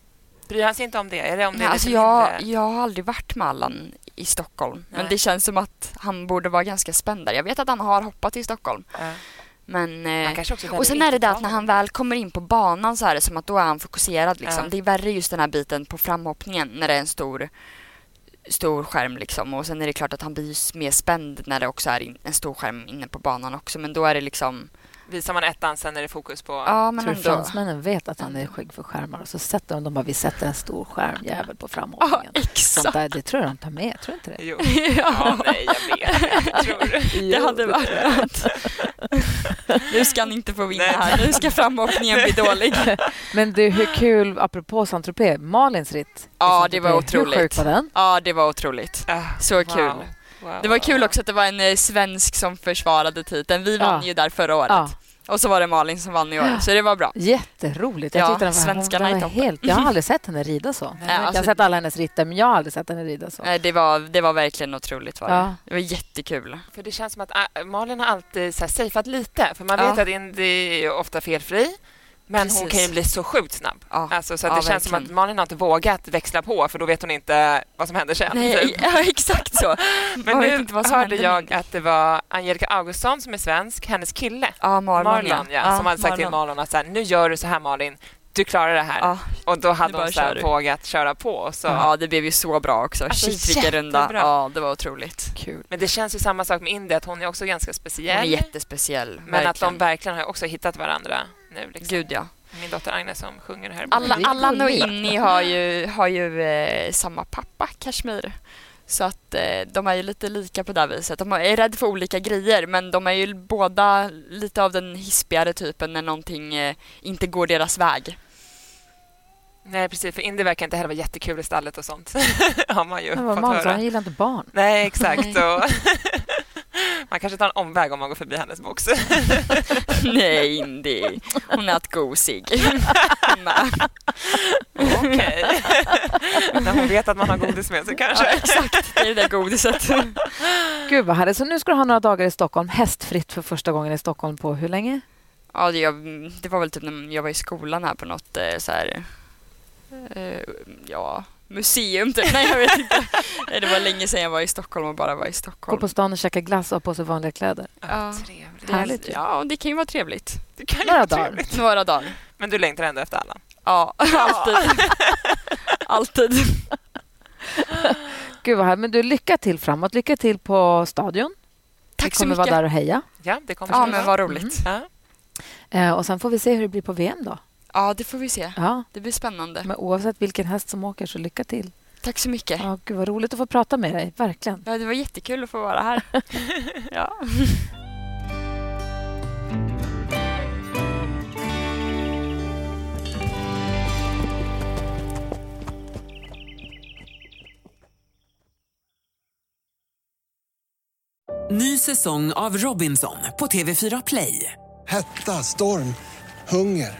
S2: Bryr han sig inte om det? Är det om det
S3: Nej,
S2: är
S3: alltså jag, jag har aldrig varit med Allan i Stockholm. Men
S2: Nej.
S3: det känns som att han borde vara ganska spänd där. Jag vet att han har hoppat i Stockholm.
S2: Ja.
S3: Men, eh, och sen är det det att när han väl kommer in på banan så är det som att då är han fokuserad. Liksom.
S2: Ja.
S3: Det är värre just den här biten på framhoppningen när det är en stor, stor skärm. Liksom. Och sen är det klart att han blir mer spänd när det också är en stor skärm inne på banan också. Men då är det liksom,
S2: Visar man ettan, sen är det fokus på...
S3: ja men
S1: tror
S3: ändå.
S1: fransmännen vet att han är skygg för skärmar och så sätter de, de bara, vi sätter en stor skärmjävel på
S3: Ja,
S1: framhoppningen.
S3: Exakt.
S1: där, det tror jag de tar med, tror du inte det?
S2: Jo. Ja, nej, jag vet. Jag tror
S3: Det hade varit. Nu ska han inte få vinna
S2: Nej.
S3: här. Nu ska framhoppningen bli dålig.
S1: Men du, hur kul, apropå Saint-Tropez, Malins ritt
S3: Ja, det var
S1: Saint-Tropez, Hur
S3: otroligt.
S1: sjuk var den?
S3: Ja, det var otroligt.
S2: Ah,
S3: Så kul.
S2: wow. Wow,
S3: Det var
S2: wow,
S3: kul
S2: wow.
S3: också att det var en eh, svensk som försvarade titeln. Vi vann
S1: Ja.
S3: ju där förra året.
S1: Ja,
S3: Och så var det Malin som vann i år, så det var bra.
S1: jätteroligt. Jag
S3: Ja,
S1: den var,
S3: svenskarna är
S1: var helt, Jag har aldrig sett henne rida så.
S2: Nej,
S1: jag har
S3: alltså-
S1: sett alla hennes ritter, men jag har aldrig sett henne rida så.
S3: Nej, Det var, det var verkligen otroligt. Var det.
S1: Ja.
S3: det var jättekul.
S2: För det känns som att äh, Malin har alltid så här lite. För man
S3: Ja.
S2: vet att Indy är ofta felfri. Men hon
S3: Precis.
S2: kan ju bli så sjukt snabb.
S3: Ja.
S2: Alltså, så att
S3: Ja,
S2: det känns som
S3: verkligen.
S2: att Malin har inte vågat växla på för då vet hon inte vad som händer sen.
S3: Nej,
S2: typ.
S3: ja, exakt så.
S2: Men nu
S3: inte vad som
S2: hörde jag
S3: nu.
S2: att det var Angelica Augustsson som är svensk, hennes kille
S3: Ja, Marlon,
S2: Marlon, ja, som hade sagt till
S3: Marlon.
S2: Marlon att så här, nu gör du så här Malin, du klarar det här.
S3: Ja,
S2: Och då hade hon så vågat köra på. Så.
S3: ja, det blev ju så bra också.
S2: Alltså,
S3: Shit, vilken runda. Ja, det var otroligt.
S1: Kul.
S2: Men det känns ju samma sak med Indy, att hon är också ganska
S3: Hon är
S2: speciell.
S3: jättespeciell.
S2: men att de
S3: verkligen.
S2: verkligen har också hittat varandra nu. Liksom.
S3: Gud ja.
S2: Min dotter Agnes som sjunger här.
S3: Alla, Allan och. Inni har ju, har ju eh, samma pappa, Kashmir. Så att eh, de är ju lite lika på det viset. De är rädda för olika grejer men de är ju båda lite av den hispigare typen när någonting eh, inte går deras väg.
S2: Nej, precis. För Indy verkar inte heller vara jättekul i stallet och sånt. har man ju fått höra.
S1: han gillar inte barn.
S2: Nej, exakt.
S3: Nej.
S2: Man kanske tar en omväg om man går förbi hennes box.
S3: Nej, Indy. Hon är att gosig.
S2: Okej. När hon vet att man har godis med sig kanske.
S3: Ja, exakt, det är det där godiset.
S1: Gud vad härligt. Så nu ska du ha några dagar i Stockholm, hästfritt för första gången i Stockholm på hur länge?
S3: Ja, det, jag, det var väl typ när jag var i skolan här på något eh, så här, eh, ja, museum typ. Nej, jag vet inte. Nej, Det var länge sedan jag var i Stockholm och bara var i
S1: Gå
S3: Stockholm.
S1: på stan och käka glass och ha på sig vanliga kläder.
S3: Ja.
S2: Trevligt.
S3: Det-
S1: Härligt ju.
S3: Ja, det kan ju vara trevligt.
S2: Det kan ju
S1: Några
S2: vara
S1: dagar.
S2: trevligt.
S3: Några dagar.
S2: Men du längtar ändå efter alla.
S3: Ja, alltid. alltid.
S1: Gud vad härligt. Men du, lycka till framåt. Lycka till på stadion.
S3: Tack
S1: Vi
S3: så
S1: kommer vara
S3: mycket.
S1: där och heja.
S2: Ja, det kommer
S3: Ja, men vad roligt.
S2: Ja.
S1: Eh, och sen får vi se hur det blir på VM då.
S3: Ja, det får vi se.
S1: Ja,
S3: Det blir spännande.
S1: men oavsett vilken häst som åker så lycka till.
S3: Tack så mycket.
S1: Ja, gud vad roligt att få prata med dig. Verkligen.
S3: Ja, det var jättekul att få vara här. Ja.
S5: Ny säsong av Robinson på TV4 Play.
S4: Hetta, storm, hunger.